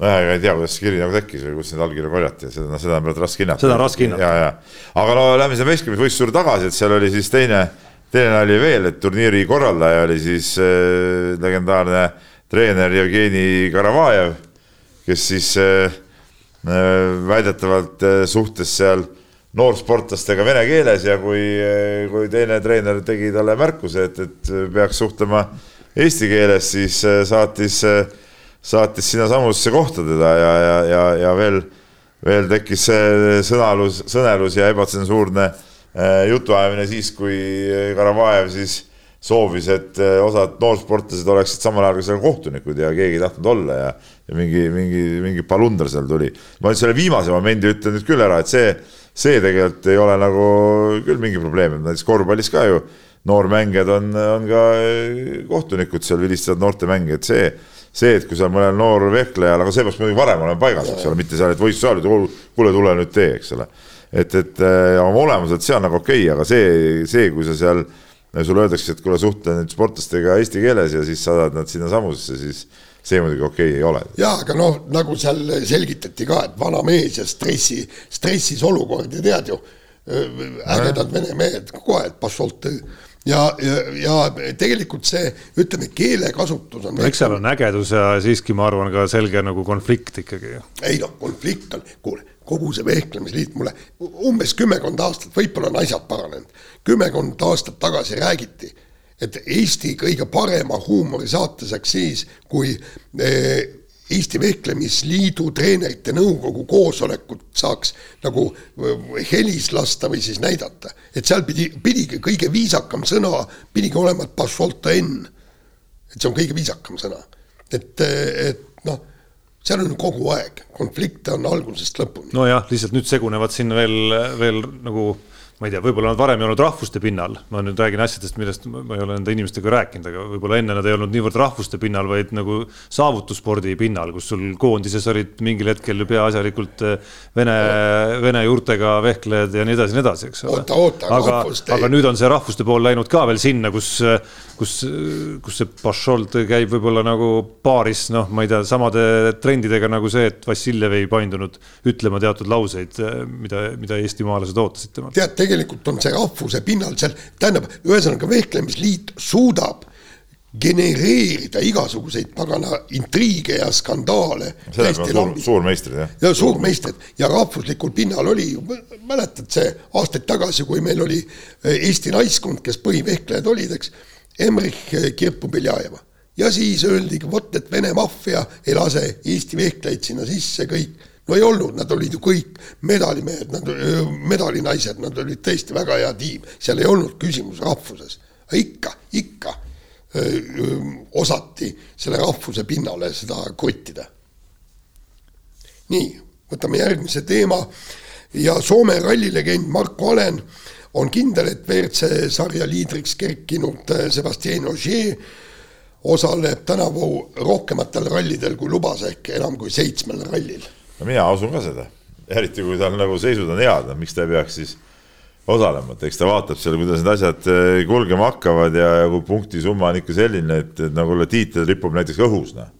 nojah, ei tea, kuidas see kiri nagu tekkis või kus neid allkirju korjati, seda, seda on praegu raske hinnata. seda on raske hinnata. ja, ja, aga no lähme sinna vehklemisvõistluse juurde tagasi, et seal oli siis teine, teine nali veel, et turniiri korraldaja oli siis äh, legendaarne treener Jevgeni Karavajev, kes siis äh, väidetavalt äh, suhtles seal äh, noorsportlastega vene keeles ja kui, kui teine treener tegi talle märkuse, et, et peaks suhtlema eesti keeles, siis äh, saatis, äh, saatis sinnasamusesse kohta teda ja, ja, ja, ja veel, veel tekkis sõnalus, sõnelus ja ebatsensuurne äh, jutuajamine siis, kui Karavajev siis soovis, et osad noorsportlased oleksid samal ajal ka seal kohtunikud ja keegi ei tahtnud olla ja, ja mingi, mingi, mingi palundar seal tuli. ma nüüd selle viimase momendi ütlen nüüd küll ära, et see see tegelikult ei ole nagu küll mingi probleem, et näiteks korvpallis ka ju noormängijad on, on ka kohtunikud seal vilistavad noortemänge, et see, see, et kui seal mõnel noor vehklejal, aga see peaks muidugi varem olema paigas, eks ole, mitte seal, et võistluse ajal, kuule, tule nüüd tee, eks ole. et, et oma olemuselt see on nagu okei okay,, aga see, see, kui sa seal, sulle öeldakse, et kuule, suhtle nüüd sportlastega eesti keeles ja siis saadad nad sinnasamusesse, siis see muidugi okei okay ei ole. jaa, aga noh, nagu seal selgitati ka, et vana mees ja stressi, stressis olukord ja tead ju, ägedad vene mehed kogu aeg, ja, ja, ja tegelikult see, ütleme, keelekasutus on. eks seal on ägedus ja siiski ma arvan ka selge nagu konflikt ikkagi. ei noh, konflikt on, kuule, kogu see vehklemisliit mulle umbes kümmekond aastat, võib-olla on asjad paranenud, kümmekond aastat tagasi räägiti et Eesti kõige parema huumori saate saaks siis, kui eh, Eesti Vehklemisliidu treenerite nõukogu koosolekut saaks nagu helis lasta või siis näidata. et seal pidi, pidigi kõige viisakam sõna, pidigi olema, et et see on kõige viisakam sõna. et, et noh, seal on kogu aeg, konflikte on algusest lõpuni. nojah, lihtsalt nüüd segunevad siin veel, veel nagu ma ei tea, võib-olla nad varem ei olnud rahvuste pinnal, ma nüüd räägin asjadest, millest ma ei ole nende inimestega rääkinud, aga võib-olla enne nad ei olnud niivõrd rahvuste pinnal, vaid nagu saavutusspordi pinnal, kus sul koondises olid mingil hetkel peaasjalikult eh, vene, vene juurtega vehklejad ja nii edasi, nii edasi, eks ole. aga, aga nüüd on see rahvuste pool läinud ka veel sinna, kus, kus, kus see Pašolt käib võib-olla nagu paaris, noh, ma ei tea, samade trendidega nagu see, et Vassiljev ei paindunud ütlema teatud lauseid, mida, mida eestimaalased ootasid temalt. Tegelikult on see rahvuse pinnal seal, tähendab, ühesõnaga vehklemisliit suudab genereerida igasuguseid pagana intriige ja skandaale. suur, suurmeistrid jah. ja suurmeistrid ja rahvuslikul pinnal oli, mäletad see aastaid tagasi, kui meil oli eh, Eesti naiskond, kes põhivehklejad olid, eks. Emrich eh, Kirpu-Beljajeva ja siis öeldigi, vot et Vene maffia ei lase Eesti vehklejaid sinna sisse kõik no ei olnud, nad olid ju kõik medalimehed, nad, medalinaised, nad olid tõesti väga hea tiim, seal ei olnud küsimus rahvuses. ikka, ikka öö, osati selle rahvuse pinnale seda krottida. nii, võtame järgmise teema ja Soome rallilegend Marko Alen on kindel, et WRC sarja liidriks kerkinud Sebastian Ogier osaleb tänavu rohkematel rallidel kui lubas ehk enam kui seitsmel rallil no mina usun ka seda, eriti kui tal nagu seisud on head, no miks ta ei peaks siis osalema, et eks ta vaatab seal, kuidas need asjad eh, kulgema hakkavad ja, ja kui punktisumma on ikka selline, et, et nagu tiitel ripub näiteks õhus, noh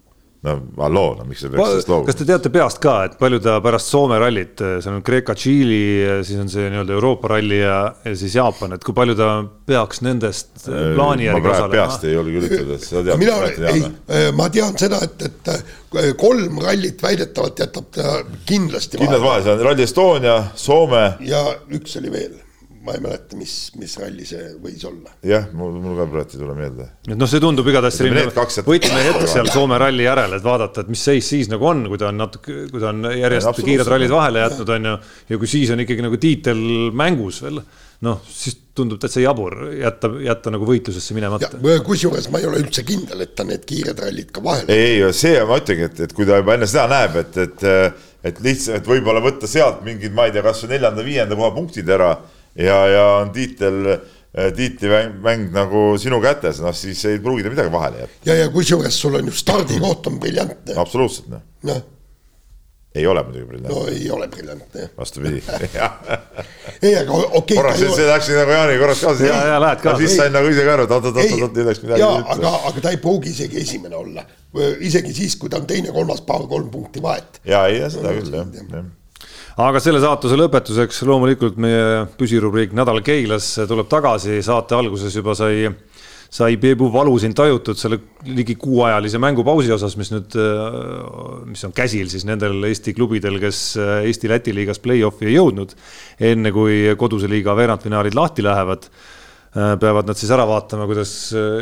no halloo, no miks sa peaks sellest loobuma? kas te teate peast ka, et palju ta pärast Soome rallit, see on Kreeka, Tšiili, siis on see nii-öelda Euroopa ralli ja, ja siis Jaapan, et kui palju ta peaks nendest äh, plaani järgi osalema? peast ei julge ütelda, sa tead. mina, ei, ma tean seda, et, et kolm rallit väidetavalt jätab ta kindlasti kindlalt vahele, see on Rally Estonia, Soome. ja üks oli veel ma ei mäleta, mis, mis ralli see võis olla. jah, mul, mul ka praegu ei tule meelde. et noh, see tundub igatahes selline võtmehetk seal Soome ralli järel, et vaadata, et mis seis siis nagu on, kui ta on natuke, kui ta on järjest ja, kiired rallid vahele jätnud, on ju. ja kui siis on ikkagi nagu tiitel mängus veel, noh, siis tundub täitsa jabur jätta, jätta nagu võitlusesse minemata. kusjuures ma ei ole üldse kindel, et ta need kiired rallid ka vahele. ei, ei, see ma ütlengi, et, et kui ta juba enne seda näeb, et, et, et lihtsalt võib-olla võtta sealt mingid, ma ei tea, kasvõi neljanda-viienda koha punktid ära ja, ja on tiitel äh, tiitlimäng mäng nagu sinu kätes, noh siis ei pruugi ta midagi vahele jätta. ja, ja kusjuures sul on ju stardikoht on briljantne. absoluutselt noh no.. ei ole muidugi briljantne. no ei ole briljantne vastupidi ei, aga okei okay,. korraks see läksin nagu Jaani korraks kaasa. ja, ja lähed kaasa. siis sain nagu ise ka aru, et oot-oot-oot, nüüd läks midagi. jaa, aga, aga ta ei pruugi isegi esimene olla. isegi siis, kui ta on teine-kolmas päev, kolm punkti vahet. ja, ei, seda küll jah, jah aga selle saatuse lõpetuseks loomulikult meie püsirubriik Nädal Keilas tuleb tagasi, saate alguses juba sai, sai Peebu valu siin tajutud selle ligi kuuajalise mängupausi osas, mis nüüd, mis on käsil siis nendel Eesti klubidel, kes Eesti-Läti liigas play-off'i ei jõudnud. enne kui koduse liiga veerandfinaalid lahti lähevad peavad nad siis ära vaatama, kuidas,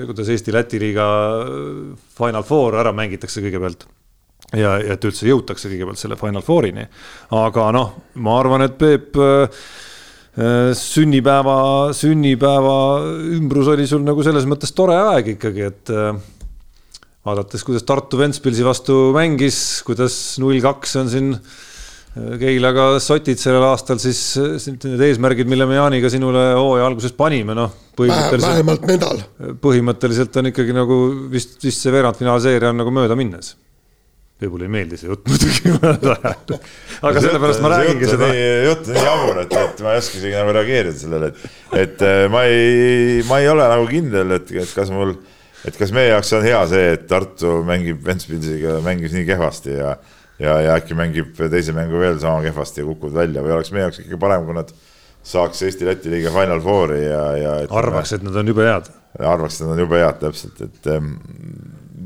kuidas Eesti-Läti liiga Final Four ära mängitakse kõigepealt ja, ja et üldse jõutakse kõigepealt selle Final Fourini. aga noh, ma arvan, et Peep äh, sünnipäeva, sünnipäeva ümbrus oli sul nagu selles mõttes tore aeg ikkagi, et äh, vaadates, kuidas Tartu Ventspilsi vastu mängis, kuidas null kaks on siin äh, Keilaga sotid sellel aastal, siis need eesmärgid, mille me Jaaniga sinule hooaja alguses panime, noh. vähemalt medal. põhimõtteliselt on ikkagi nagu vist, vist see veerandfinaalseeria on nagu möödaminnes Peebule ei meeldi see jutt muidugi aga sellepärast ma räägingi seda. jutt on nii jabur, et, et ma ei oska isegi nagu reageerida sellele, et, et äh, ma ei, ma ei ole nagu kindel, et, et kas mul, et kas meie jaoks on hea see, et Tartu mängib Ventspilsiga, mängis nii kehvasti ja, ja, ja äkki mängib teise mängu veel sama kehvasti ja kukuvad välja või oleks meie jaoks ikkagi parem, kui nad saaks Eesti-Läti liiga Final Fouri ja, ja. arvaks, et nad on jube head. arvaks, et nad on jube head, täpselt, et ähm,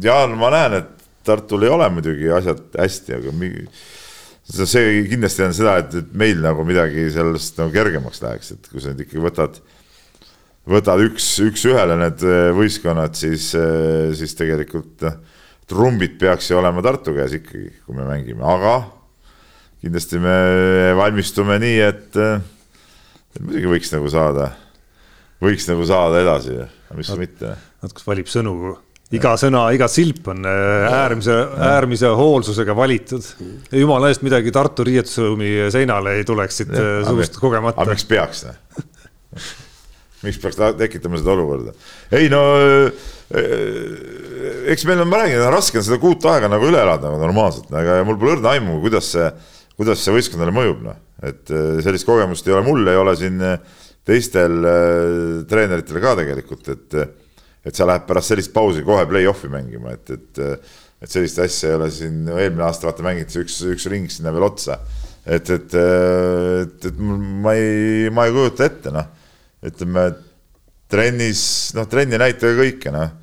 Jaan, ma näen, et Tartul ei ole muidugi asjad hästi, aga mingi, see kindlasti on seda, et, et meil nagu midagi sellest nagu kergemaks läheks, et kui sa nüüd ikkagi võtad, võtad üks, üks-ühele need äh, võistkonnad, siis, äh, siis tegelikult noh, trumbid peaks ju olema Tartu käes ikkagi, kui me mängime, aga kindlasti me valmistume nii, et, et muidugi võiks nagu saada, võiks nagu saada edasi, miks mitte. natuke valib sõnu iga sõna, iga silp on äh, äärmise, äärmise hoolsusega valitud. jumala eest midagi Tartu riietusruumi seinale ei tuleks siit äh, suust kogemata. aga miks peaks? miks peaks tekitama seda olukorda? ei no äh, eks meil on, ma räägin, raske on seda kuut aega nagu üle elada nagu normaalselt, aga mul pole õrna aimu, kuidas see, kuidas see võistkonnale mõjub, noh. et sellist kogemust ei ole mul, ei ole siin teistel treeneritel ka tegelikult, et et sa lähed pärast sellist pausi kohe play-off'i mängima, et, et, et sellist asja ei ole siin, eelmine aasta vaata mängiti üks, üks ring sinna veel otsa. et, et, et, et ma ei, ma ei kujuta ette, noh, ütleme trennis, noh, trenn ei näita ka kõike, noh.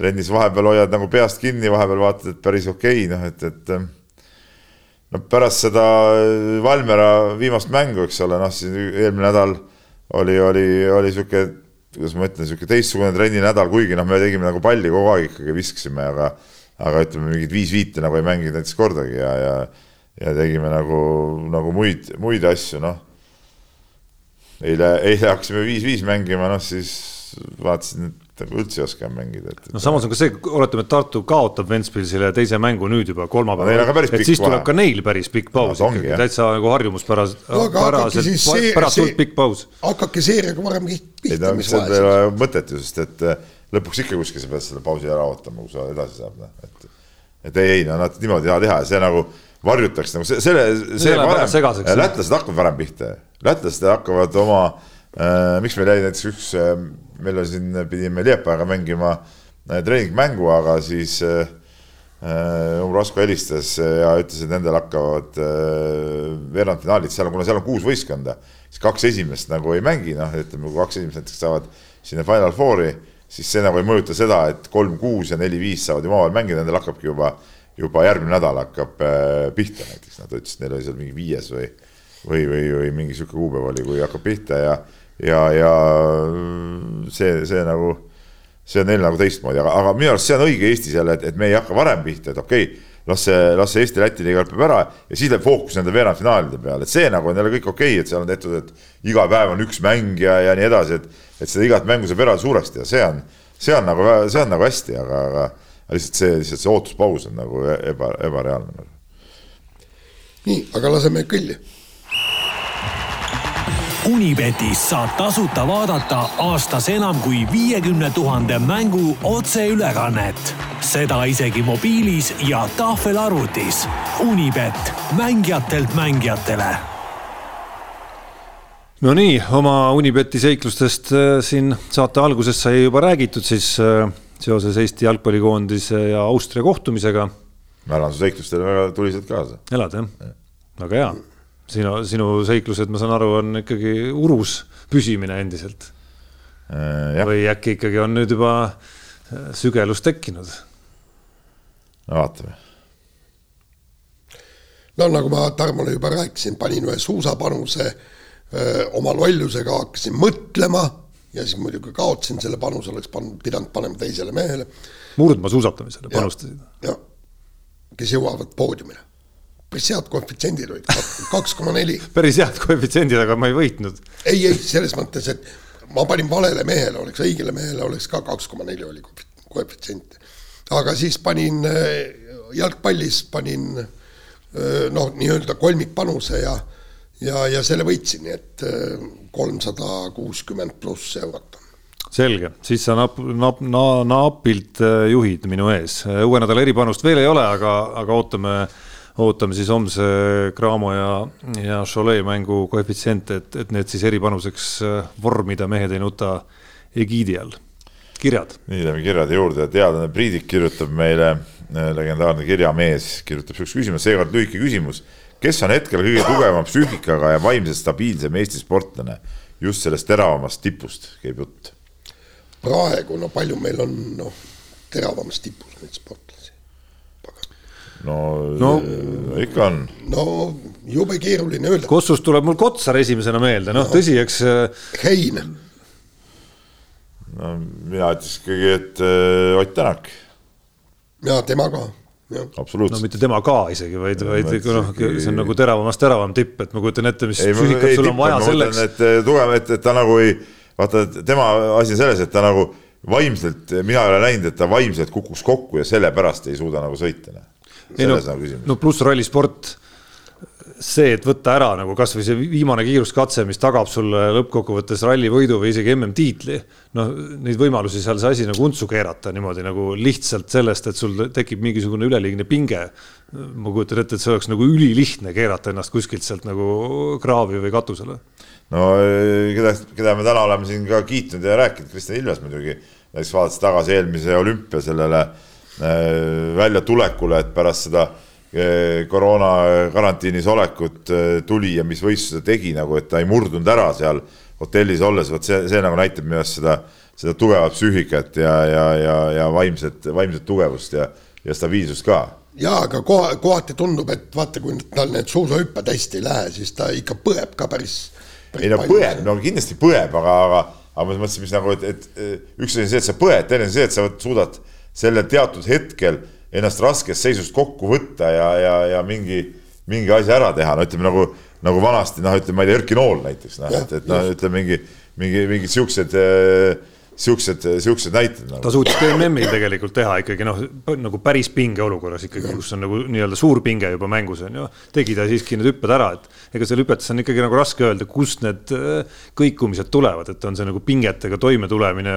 trennis vahepeal hoiad nagu peast kinni, vahepeal vaatad, et päris okei okay,, noh, et, et no pärast seda Valmiera viimast mängu, eks ole, noh, siis eelmine nädal oli, oli, oli sihuke kuidas ma ütlen, niisugune teistsugune trenninädal, kuigi noh, me tegime nagu palli kogu aeg ikkagi viskasime, aga aga ütleme, mingit viis-viite nagu ei mänginud näiteks kordagi ja, ja ja tegime nagu, nagu muid, muid asju, noh. eile, eile hakkasime viis-viis mängima, noh siis vaatasin, et nagu üldse ei oska mängida, et. no samas on ka see, oletame, et Tartu kaotab Ventspilsile teise mängu nüüd juba kolmapäeval no,, et siis tuleb vahe. ka neil päris pikk paus no, ikkagi, täitsa nagu harjumuspäraselt no,, päraselt, päratult pikk paus. hakake seeriaga varem pihta. ei no see ei ole mõtet ju, sest et eh, lõpuks ikka kuskil sa pead selle pausi ära ootama, kui sa edasi saab, noh, et et ei, ei no nad niimoodi ei taha teha ja see nagu varjutaks nagu selle, see varem, lätlased hakkavad varem pihta, lätlased hakkavad oma äh,, miks meil jäi näiteks üks äh, meil oli siin, pidime Liepajaga mängima äh, treeningmängu, aga siis äh, äh Umbrasko helistas ja ütles, et nendel hakkavad äh, veerandfinaalid, seal, kuna seal on kuus võistkonda, siis kaks esimest nagu ei mängi, noh, ütleme, kui kaks esimest näiteks saavad sinna Final Fouri, siis see nagu ei mõjuta seda, et kolm, kuus ja neli-viis saavad ju omavahel mängida, nendel hakkabki juba, juba järgmine nädal hakkab äh, pihta näiteks, nad ütlesid, neil oli seal mingi viies või, või, või, või mingi sihuke kuupäev oli, kui hakkab pihta ja ja, ja see, see nagu, see on neil nagu teistmoodi, aga, aga minu arust see on õige Eestis jälle, et, et me ei hakka varem pihta, et okei okay, las see, las see Eesti-Läti liiga lõpeb ära ja siis läheb fookus nende veerandfinaalide peale, et see nagu on jälle kõik okei okay,, et seal on tehtud, et iga päev on üks mäng ja, ja nii edasi, et, et seda igat mängu saab eraldi suureks teha, see on, see on nagu, see on nagu hästi, aga, aga lihtsalt see, lihtsalt see ootuspaus on nagu eba, ebareaalne. nii, aga laseme kõlli Unibetis saab tasuta vaadata aastas enam kui viiekümne tuhande mängu otseülekannet. seda isegi mobiilis ja tahvelarvutis. Unibet, mängijatelt mängijatele. Nonii, oma Unibeti seiklustest äh, siin saate alguses sai juba räägitud siis äh, seoses Eesti jalgpallikoondise ja Austria kohtumisega. ma elan su seiklustele väga tuliselt kaasa. elad jah ja.? väga hea sinu, sinu seiklused, ma saan aru, on ikkagi urus püsimine endiselt äh,. või äkki ikkagi on nüüd juba äh, sügelus tekkinud? no vaatame. no nagu ma Tarmole juba rääkisin, panin ühe suusapanuse öö, oma lollusega hakkasin mõtlema ja siis muidugi kaotasin selle panuse, oleks pannud, pidanud panema teisele mehele. murdmaa suusatamisele panustasid? jah, kes jõuavad poodiumile päris head koefitsiendid olid, kaks koma neli. päris head koefitsiendid, aga ma ei võitnud. ei, ei selles mõttes, et ma panin valele mehele, oleks õigele mehele oleks ka kaks koma neli oli koefitsient. aga siis panin äh, jalgpallis panin äh, noh, nii-öelda kolmikpanuse ja ja, ja selle võitsin, nii et äh, kolmsada kuuskümmend pluss eurot selge, siis sa nap-, nap-, na-, napilt juhid minu ees, uue nädala eripanust veel ei ole, aga, aga ootame ootame siis homse Cramo ja, ja Cholet mängu koefitsiente, et, et need siis eripanuseks äh, vormida Mehed ei nuta egiidi all. kirjad. nii, lähme kirjade juurde, teadlane Priidik kirjutab meile, äh, legendaarne kirjamees kirjutab sihukese küsimuse, seekord lühike küsimus. kes on hetkel kõige tugevama psüühikaga ja vaimselt stabiilsem Eesti sportlane? just sellest teravamast tipust käib jutt. praegu, no palju meil on, noh, teravamast tipus neid sportlasi no, no ikka on. no jube keeruline öelda. Kossust tuleb mul Kotsar esimesena meelde, noh no. tõsi, eks. Äh, Hein. no mina ütleks ikkagi, et äh, Ott Tänak. ja tema ka absoluutselt. no mitte tema ka isegi, vaid, vaid noh, see on nagu teravamast teravam tipp, et ma kujutan ette, mis füüsikat sul on vaja selleks. et äh, tugev, et, et ta nagu ei, vaata, tema asi on selles, et ta nagu vaimselt, mina ei ole näinud, et ta vaimselt kukuks kokku ja sellepärast ei suuda nagu sõita. Ei no, nagu no pluss rallisport see, et võtta ära nagu kasvõi see viimane kiiruskatse, mis tagab sulle lõppkokkuvõttes rallivõidu või isegi MM-tiitli. noh, neid võimalusi seal see asi nagu untsu keerata niimoodi nagu lihtsalt sellest, et sul tekib mingisugune üleliigne pinge. ma kujutan ette, et see oleks nagu ülilihtne keerata ennast kuskilt sealt nagu kraavi või katusele. no keda, keda me täna oleme siin ka kiitnud ja rääkinud, Kristjan Ilves muidugi, näiteks vaadates tagasi eelmise olümpia sellele väljatulekule, et pärast seda Eh, koroona karantiinis olekut eh, tuli ja mis võistluse tegi nagu, et ta ei murdunud ära seal hotellis olles, vot see, see nagu näitab minu arust seda, seda tugevat psüühikat ja, ja, ja, ja vaimset, vaimset tugevust ja, ja stabiilsust ka. ja aga koha, kohati tundub, et vaata, kui tal need suusahüpped hästi ei lähe, siis ta ikka põeb ka päris, päris. ei no põeb, no kindlasti põeb, aga, aga, aga ma mõtlesin, mis nagu, et, et üks asi on see, et sa põed, teine on see, et sa suudad sellel teatud hetkel ennast raskest seisust kokku võtta ja, ja, ja mingi, mingi asja ära teha, no ütleme nagu, nagu vanasti noh, ütleme, ma ei tea, Erki Nool näiteks noh, et, et noh, ütleme mingi, mingi, mingid siuksed äh, siuksed, siuksed näited nagu.. ta suutis ka MM-il tegelikult teha ikkagi noh, nagu päris pingeolukorras ikkagi, kus on nagu nii-öelda suur pinge juba mängus on ju. tegi ta siiski need hüpped ära, et ega seal hüpetes on ikkagi nagu raske öelda, kust need äh, kõikumised tulevad, et on see nagu pingetega toimetulemine.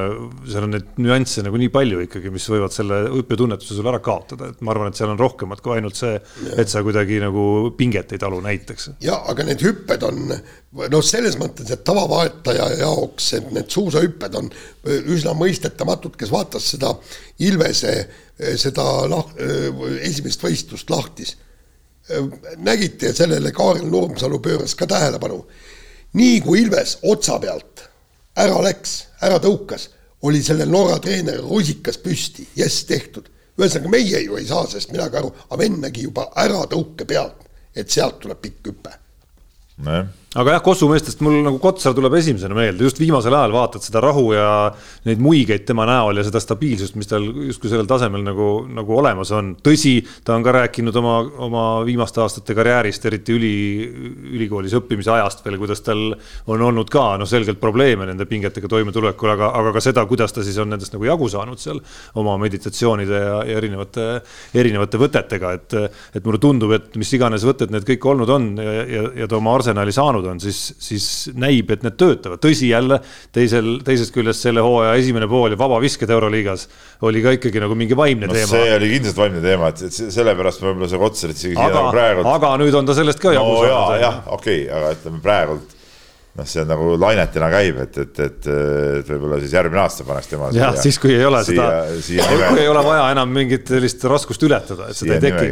seal on neid nüansse nagu nii palju ikkagi, mis võivad selle hüppetunnetuse sul ära kaotada, et ma arvan, et seal on rohkemat kui ainult see, et sa kuidagi nagu pinget ei talu näiteks. ja aga need hüpped on noh, selles mõttes, et tavavaataja jaoks, et need suusahüpped on üsna mõistetamatud, kes vaatas seda Ilvese seda lah-, esimest võistlust lahtis. nägite ja sellele Kaarel Nurmsalu pööras ka tähelepanu. nii kui Ilves otsa pealt ära läks, ära tõukas, oli sellel Norra treener rusikas püsti, jess, tehtud. ühesõnaga, meie ju ei saa sellest midagi aru, aga vend nägi juba äratõuke pealt, et sealt tuleb pikk hüpe. nojah aga jah, Kossu meestest mul nagu Kotsar tuleb esimesena meelde, just viimasel ajal vaatad seda rahu ja neid muigeid tema näol ja seda stabiilsust, mis tal justkui sellel tasemel nagu, nagu olemas on. tõsi, ta on ka rääkinud oma, oma viimaste aastate karjäärist, eriti üli, ülikoolis õppimise ajast veel, kuidas tal on olnud ka noh, selgelt probleeme nende pingetega toimetulekul, aga, aga ka seda, kuidas ta siis on nendest nagu jagu saanud seal oma meditatsioonide ja, ja erinevate, erinevate võtetega, et, et mulle tundub, et mis iganes võtted need kõik olnud on ja, ja, ja ta oma arsenali saanud saanud on, siis, siis näib, et need töötavad. tõsi, jälle teisel, teisest küljest selle hooaja esimene pool ja vabavisked Euroliigas oli ka ikkagi nagu mingi vaimne no, teema. see oli kindlasti vaimne teema, et, et sellepärast võib-olla see Kotsarit isegi aga, praegu. aga nüüd on ta sellest ka jagu no, saanud. jah, okei okay,, aga ütleme praegult noh, see on nagu lainetina käib, et, et, et, et võib-olla siis järgmine aasta pannakse tema. jah, siis kui ei ole siia, seda, kui ei ole vaja enam mingit sellist raskust ületada, et seda ei teki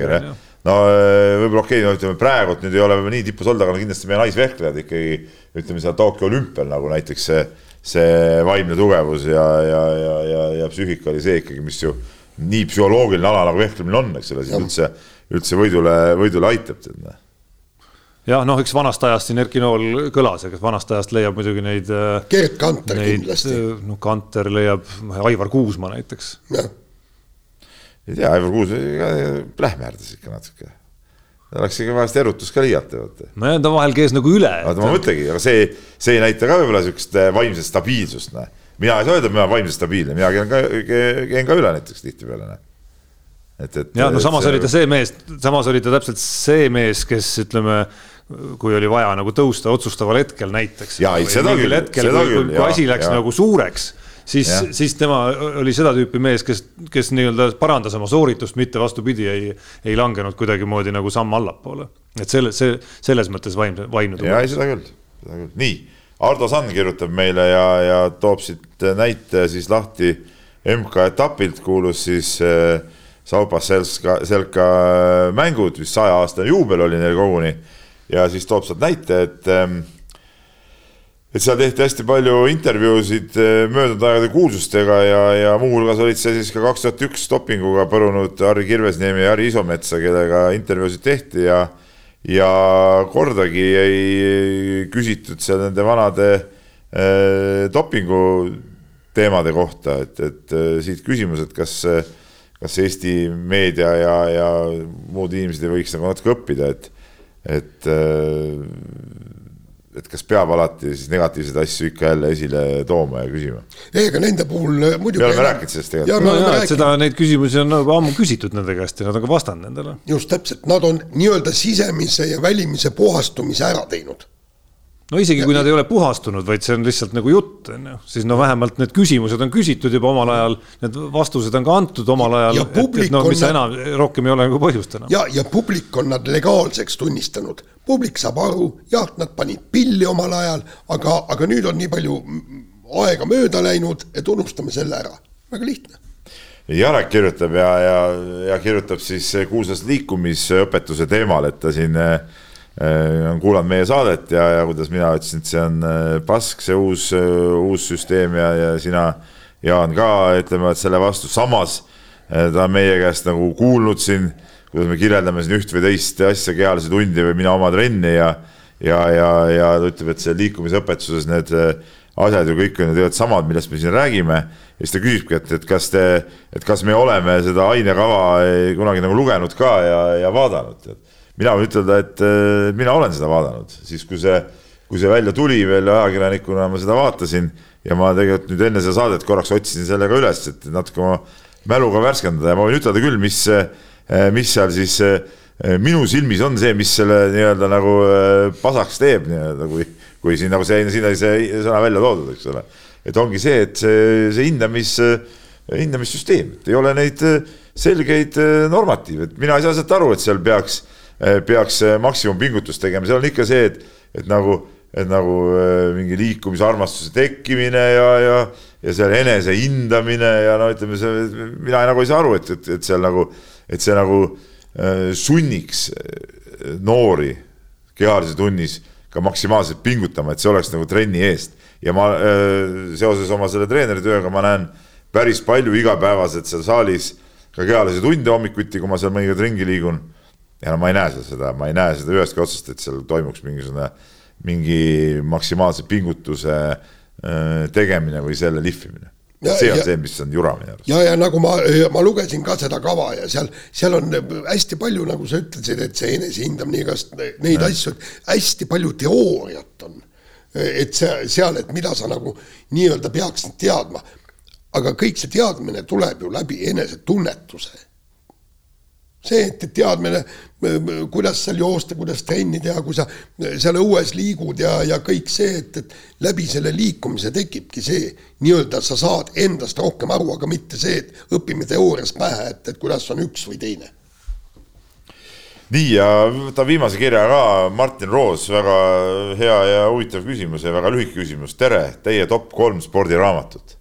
no äh, võib-olla okei okay,, no ütleme praegult nüüd ei ole nii tipus olnud, aga no kindlasti meie naisvehklejad ikkagi ütleme seal Tokyo olümpial nagu näiteks see, see vaimne tugevus ja, ja, ja, ja, ja psüühika oli see ikkagi, mis ju nii psühholoogiline ala nagu vehklemine on, eks ole, siis üldse, üldse võidule, võidule aitab tead noh. jah, noh, eks vanast ajast siin Erki Nool kõlas, ega vanast ajast leiab muidugi neid. Gerd Kanter neid, kindlasti. Noh, Kanter leiab Aivar Kuusma näiteks. Ei tea, Aivar Kuus plähmerdas ikka natuke. Läks ikka vahest erutus ka liialt, vaata. nojah, ta vahel kees nagu üle. vaata, ma mõtlengi, aga see, see ei näita ka võib-olla siukest eh, vaimset stabiilsust, noh. mina ei saa öelda, et mina olen vaimselt stabiilne, mina käin ka, käin ka üle näiteks tihtipeale, noh et, et. ja no samas see... oli ta see mees, samas oli ta täpselt see mees, kes ütleme, kui oli vaja nagu tõusta otsustaval hetkel näiteks. ja ei, seda küll, seda küll. kui asi läks ja. nagu suureks siis, siis tema oli seda tüüpi mees, kes, kes nii-öelda parandas oma sooritust, mitte vastupidi, ei, ei langenud kuidagimoodi nagu samm allapoole. et selle, see, selles mõttes vaimne, vaimne tugev. ja, ei seda küll, seda küll, nii. Ardo Sand kirjutab meile ja, ja toob siit näite siis lahti MK-etapilt, kuulus siis äh, Saupas Selka, Selka mängud, vist saja aastane juubel oli neil koguni. ja siis toob sealt näite, et ähm, et seal tehti hästi palju intervjuusid eh, möödunud aegade kuulsustega ja, ja muuhulgas olid see siis ka kaks tuhat üks dopinguga põrunud Harri Kirvesniemi ja Harri Isometsa, kellega intervjuusid tehti ja ja kordagi ei küsitud seal nende vanade äh, dopingu teemade kohta, et, et äh, siit küsimus, et kas, kas Eesti meedia ja, ja muud inimesed ei võiks nagu natuke õppida, et, et et kas peab alati siis negatiivseid asju ikka jälle esile tooma ja küsima? ei, aga nende puhul muidugi. me oleme rääkinud sellest tegelikult. no jaa, et seda, neid küsimusi on juba ammu küsitud nende käest ja nad on ka vastanud nendele. just täpselt, nad on nii-öelda sisemise ja välimise puhastumise ära teinud no isegi kui nad ei ole puhastunud, vaid see on lihtsalt nagu jutt, on ju, siis no vähemalt need küsimused on küsitud juba omal ajal, need vastused on ka antud omal ajal, et, et no mis nad... enam, rohkem ei ole nagu põhjust enam. ja, ja publik on nad legaalseks tunnistanud, publik saab aru, jah, nad panid pilli omal ajal, aga, aga nüüd on nii palju aega mööda läinud, et unustame selle ära, väga lihtne. Jarek kirjutab ja, ja, ja kirjutab siis kuulsas liikumisõpetuse teemal, et ta siin Äh, on kuulanud meie saadet ja, ja kuidas mina ütlesin, et see on äh, pask, see uus, äh, uus süsteem ja, ja sina, Jaan, ka ütleme, et selle vastu, samas ta on meie käest nagu kuulnud siin, kuidas me kirjeldame siin üht või teist asja, kehalise tundi või mina oma trenni ja ja, ja, ja ta ütleb, et see liikumisõpetuses need asjad ju kõik on ju tegelikult samad, millest me siin räägime. ja siis ta küsibki, et, et kas te, et kas me oleme seda ainekava kunagi nagu lugenud ka ja, ja vaadanud, et mina võin ütelda, et mina olen seda vaadanud, siis kui see, kui see välja tuli veel ajakirjanikuna, ma seda vaatasin ja ma tegelikult nüüd enne seda saadet korraks otsisin selle ka üles, et natuke oma mäluga värskendada. Ja ma võin ütelda küll, mis, mis seal siis minu silmis on see, mis selle nii-öelda nagu pasaks teeb nii-öelda, kui, kui siin nagu see, siin oli see sõna välja toodud, eks ole. et ongi see, et see, see hindamis, hindamissüsteem, et ei ole neid selgeid normatiive, et mina ei saa sealt aru, et seal peaks Eh, peaks eh, maksimumpingutust tegema, seal on ikka see, et, et nagu, et nagu eh, mingi liikumisarmastuse tekkimine ja, ja, ja seal enese hindamine ja no ütleme, see, mina nagu ei saa aru, et, et, et seal nagu, et see nagu sunniks noori kehalise tunnis ka maksimaalselt pingutama, et see oleks nagu trenni eest. ja ma seoses oma selle treeneritööga ma näen päris palju igapäevaselt seal saalis ka kehalisi tunde hommikuti, kui ma seal mõnikord ringi liigun ja no ma ei näe seda, seda, ma ei näe seda ühestki otsast, et seal toimuks mingisugune, mingi maksimaalse pingutuse tegemine või selle lihvimine. see on ja, see, mis on jura minu arust. ja, ja nagu ma, ma lugesin ka seda kava ja seal, seal on hästi palju, nagu sa ütlesid, et see enesehindamine, igast neid ja. asju, hästi palju teooriat on. et see seal, et mida sa nagu nii-öelda peaksid teadma. aga kõik see teadmine tuleb ju läbi enesetunnetuse see, et teadmine, kuidas seal joosta, kuidas trenni teha, kui sa seal õues liigud ja, ja kõik see, et, et läbi selle liikumise tekibki see nii-öelda sa saad endast rohkem aru, aga mitte see, et õpime teoorias pähe, et, et kuidas on üks või teine. nii ja võtan viimase kirja ka, Martin Roos, väga hea ja huvitav küsimus ja väga lühike küsimus. tere, teie top kolm spordiraamatut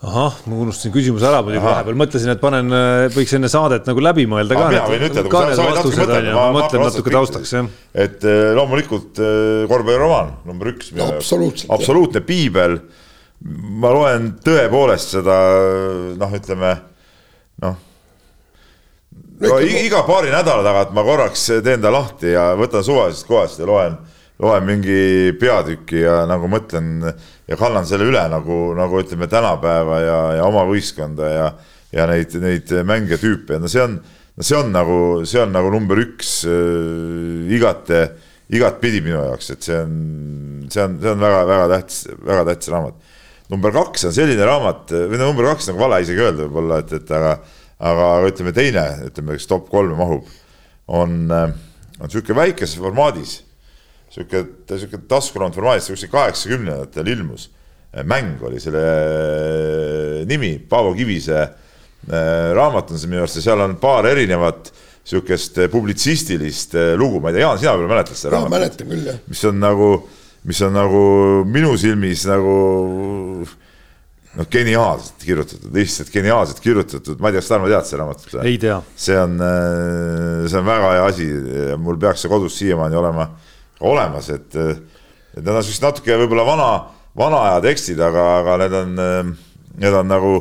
ahah, ma unustasin küsimuse ära muidugi vahepeal, mõtlesin, et panen, äh, võiks enne saadet nagu läbi mõelda ka. mina võin ütelda, kui sa, sa võid natuke mõtelda, ma, ma mõtlen natuke taustaks, jah. et äh, loomulikult äh, korvpalliromaan number üks. absoluutne piibel. ma loen tõepoolest seda noh, ütleme noh no, iga paari nädala tagant ma korraks teen ta lahti ja võtan suvalisest kohast ja loen loen mingi peatüki ja nagu mõtlen ja kannan selle üle nagu, nagu ütleme tänapäeva ja, ja oma võistkonda ja, ja neid, neid mängijatüüpe ja no see on, no see on nagu, see on nagu number üks äh, igate, igatpidi minu jaoks, et see on, see on, see on väga-väga tähtis, väga tähtis raamat. number kaks on selline raamat või no number kaks nagu vale isegi öelda võib-olla, et, et aga, aga ütleme teine, ütleme, kes top kolme mahub, on, on niisugune väikeses formaadis sihuke, sihuke taskuraamat formaadis, kuskil kaheksakümnendatel ilmus. mäng oli selle äh, nimi, Paavo Kivise äh, raamat on see minu arust ja seal on paar erinevat sihukest publitsistilist lugu, ma ei tea, Jaan, sina võib-olla mäletad seda raamatut? mäletan küll, jah. mis on nagu, mis on nagu minu silmis nagu noh, geniaalselt kirjutatud, lihtsalt geniaalselt kirjutatud, ma ei tea, kas Tarmo tead seda raamatut? ei tea. see on, see on väga hea asi, mul peaks see kodus siiamaani olema olemas, et, et need on siuksed natuke võib-olla vana, vana aja tekstid, aga, aga need on, need on nagu,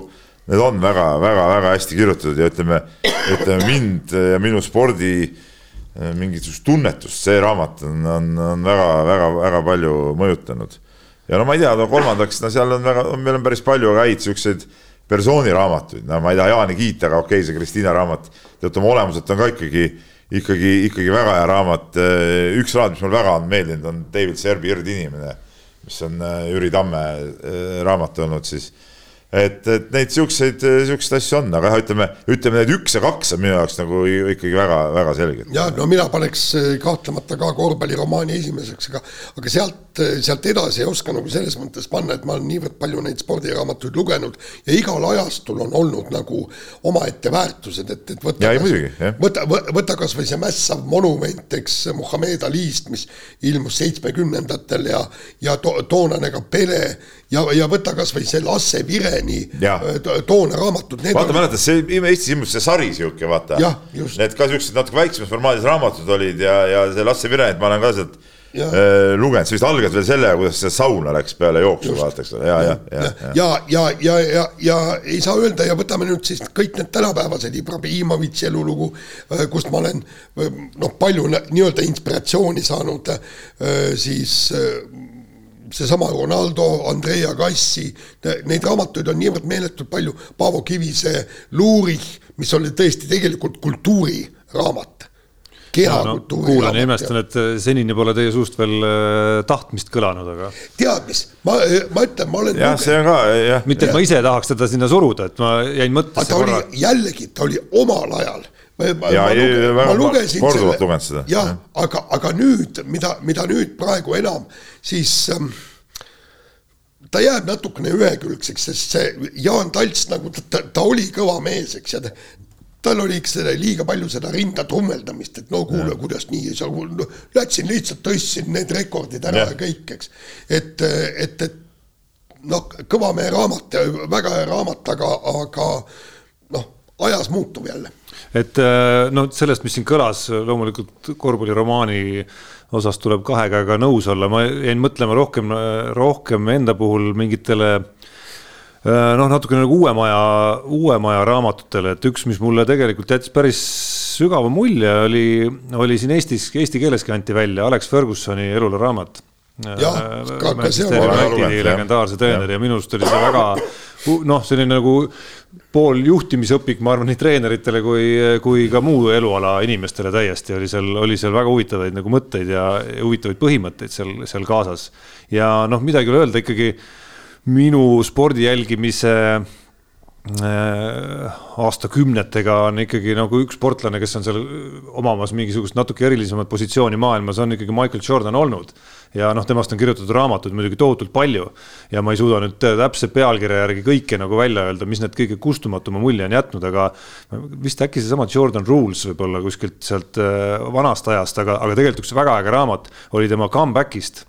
need on väga-väga-väga hästi kirjutatud ja ütleme, ütleme mind ja minu spordi mingisugust tunnetust see raamat on, on, on väga-väga-väga palju mõjutanud. ja no ma ei tea, no kolmandaks, no seal on väga, meil on päris palju häid siukseid persooniraamatuid, no ma ei taha Jaani kiita, aga okei okay,, see Kristiina raamat, tead oma olemuselt on ka ikkagi ikkagi, ikkagi väga hea raamat. üks raamat, mis mulle väga on meeldinud, on David Serbi Ird inimene, mis on Jüri Tamme raamat olnud siis et, et neid siukseid, siukseid asju on, aga jah, ütleme, ütleme need üks ja kaks on minu jaoks nagu ikkagi väga-väga selged. ja no mina paneks eh, kahtlemata ka korvpalliromaani esimeseks, aga, aga sealt, eh, sealt edasi ei oska nagu selles mõttes panna, et ma olen niivõrd palju neid spordiraamatuid lugenud ja igal ajastul on olnud nagu omaette väärtused, et, et võta. võta, võta kasvõi see mässav monument, eks Muhamed Alist, mis ilmus seitsmekümnendatel ja, ja to, toonane ka Pele ja, ja võta kasvõi see Lasse Vireni Leveni äh, toona raamatud. vaata, mäletad, see Eestis ilmus see sari sihuke, vaata. Need ka siuksed natuke väiksemas formaadis raamatud olid ja, ja see Lasse Virenit ma olen ka sealt äh, lugenud, see vist algas veel sellega, kuidas see sauna läks peale jooksu, vaata, eks ole, ja, ja, ja. ja, ja, ja, ja, ja, ja ei saa öelda ja võtame nüüd siis kõik need tänapäevased Ibrahimovitši elulugu, äh, kust ma olen noh, palju nii-öelda inspiratsiooni saanud, siis seesama Ronaldo, Andrea Kassi, neid raamatuid on niivõrd meeletult palju, Paavo Kivisee, Luurich, mis oli tõesti tegelikult kultuuriraamat kehakultuuri no,. kuulan ja imestan, et äh, senini pole teie suust veel äh, tahtmist kõlanud, aga. tead mis, ma, ma ütlen, ma olen. jah, see on ka, jah. mitte, et ma ise tahaks teda sinna suruda, et ma jäin mõttesse korra. jällegi, ta oli omal ajal ma, ja, ma, ma, ma lugesin korduvalt lugenud seda. jah, aga, aga nüüd, mida, mida nüüd praegu enam, siis ähm, ta jääb natukene ühekülgseks, sest see Jaan Talts nagu ta, ta, ta oli kõva mees, eks ja ta, tal oli eks seda liiga palju seda rinda trummeldamist, et no kuule, kuidas nii ei saa, no läksin lihtsalt tõstsin need rekordid ära ja, ja kõik, eks. et, et, et noh, kõva mehe raamat, väga hea raamat, aga, aga noh, ajas muutub jälle et äh, no sellest, mis siin kõlas, loomulikult korvpalliromaani osas tuleb kahe käega nõus olla, ma jäin mõtlema rohkem, rohkem enda puhul mingitele äh, noh, natukene nagu uue maja, uue maja raamatutele, et üks, mis mulle tegelikult jättis päris sügava mulje, oli, oli siin Eestis, eesti keeleski anti välja Alex Fergusoni elule raamat on. legendaarse treeneri ja minu arust oli see väga noh, selline nagu pool juhtimisõpik, ma arvan, nii treeneritele kui, kui ka muu eluala inimestele täiesti oli seal, oli seal väga huvitavaid nagu mõtteid ja huvitavaid põhimõtteid seal, seal kaasas. ja noh, midagi ei ole öelda ikkagi minu spordi jälgimise Äh, aastakümnetega on ikkagi nagu üks sportlane, kes on seal omamas mingisugust natuke erilisemat positsiooni maailmas, on ikkagi Michael Jordan olnud. ja noh, temast on kirjutatud raamatuid muidugi tohutult palju ja ma ei suuda nüüd täpse pealkirja järgi kõike nagu välja öelda, mis need kõige kustumatuma mulje on jätnud, aga vist äkki seesama Jordan Rules võib-olla kuskilt sealt äh, vanast ajast, aga, aga tegelikult üks väga äge raamat oli tema comeback'ist Äh,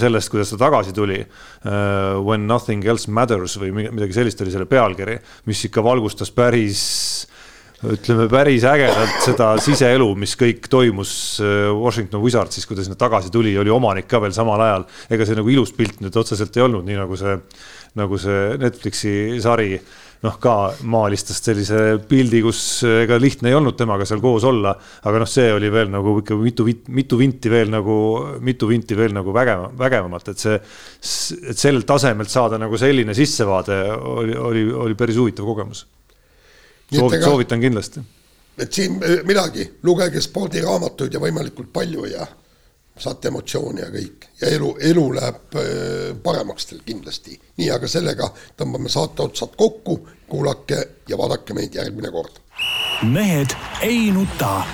sellest, kuidas ta tagasi tuli. Äh, When nothing else matters või midagi sellist oli selle pealkiri, mis ikka valgustas päris ütleme päris ägedalt seda siseelu, mis kõik toimus äh, Washington Wizardsis, kuidas ta tagasi tuli, oli omanik ka veel samal ajal. ega see nagu ilus pilt nüüd otseselt ei olnud, nii nagu see, nagu see Netflixi sari noh, ka maalistas sellise pildi, kus ega lihtne ei olnud temaga seal koos olla. aga noh, see oli veel nagu ikka mitu, mitu vinti veel nagu, mitu vinti veel nagu vägev, vägevamat, et see, et sellelt tasemelt saada nagu selline sissevaade oli, oli, oli päris huvitav kogemus. Soovit, soovitan kindlasti. et siin midagi, lugege spordiraamatuid ja võimalikult palju ja saate emotsiooni ja kõik ja elu, elu läheb äh, paremaks teil kindlasti. nii, aga sellega tõmbame saate otsad kokku, kuulake ja vaadake meid järgmine kord. mehed ei nuta.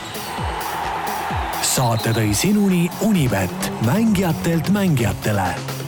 saate tõi sinuni Unibet, mängijatelt mängijatele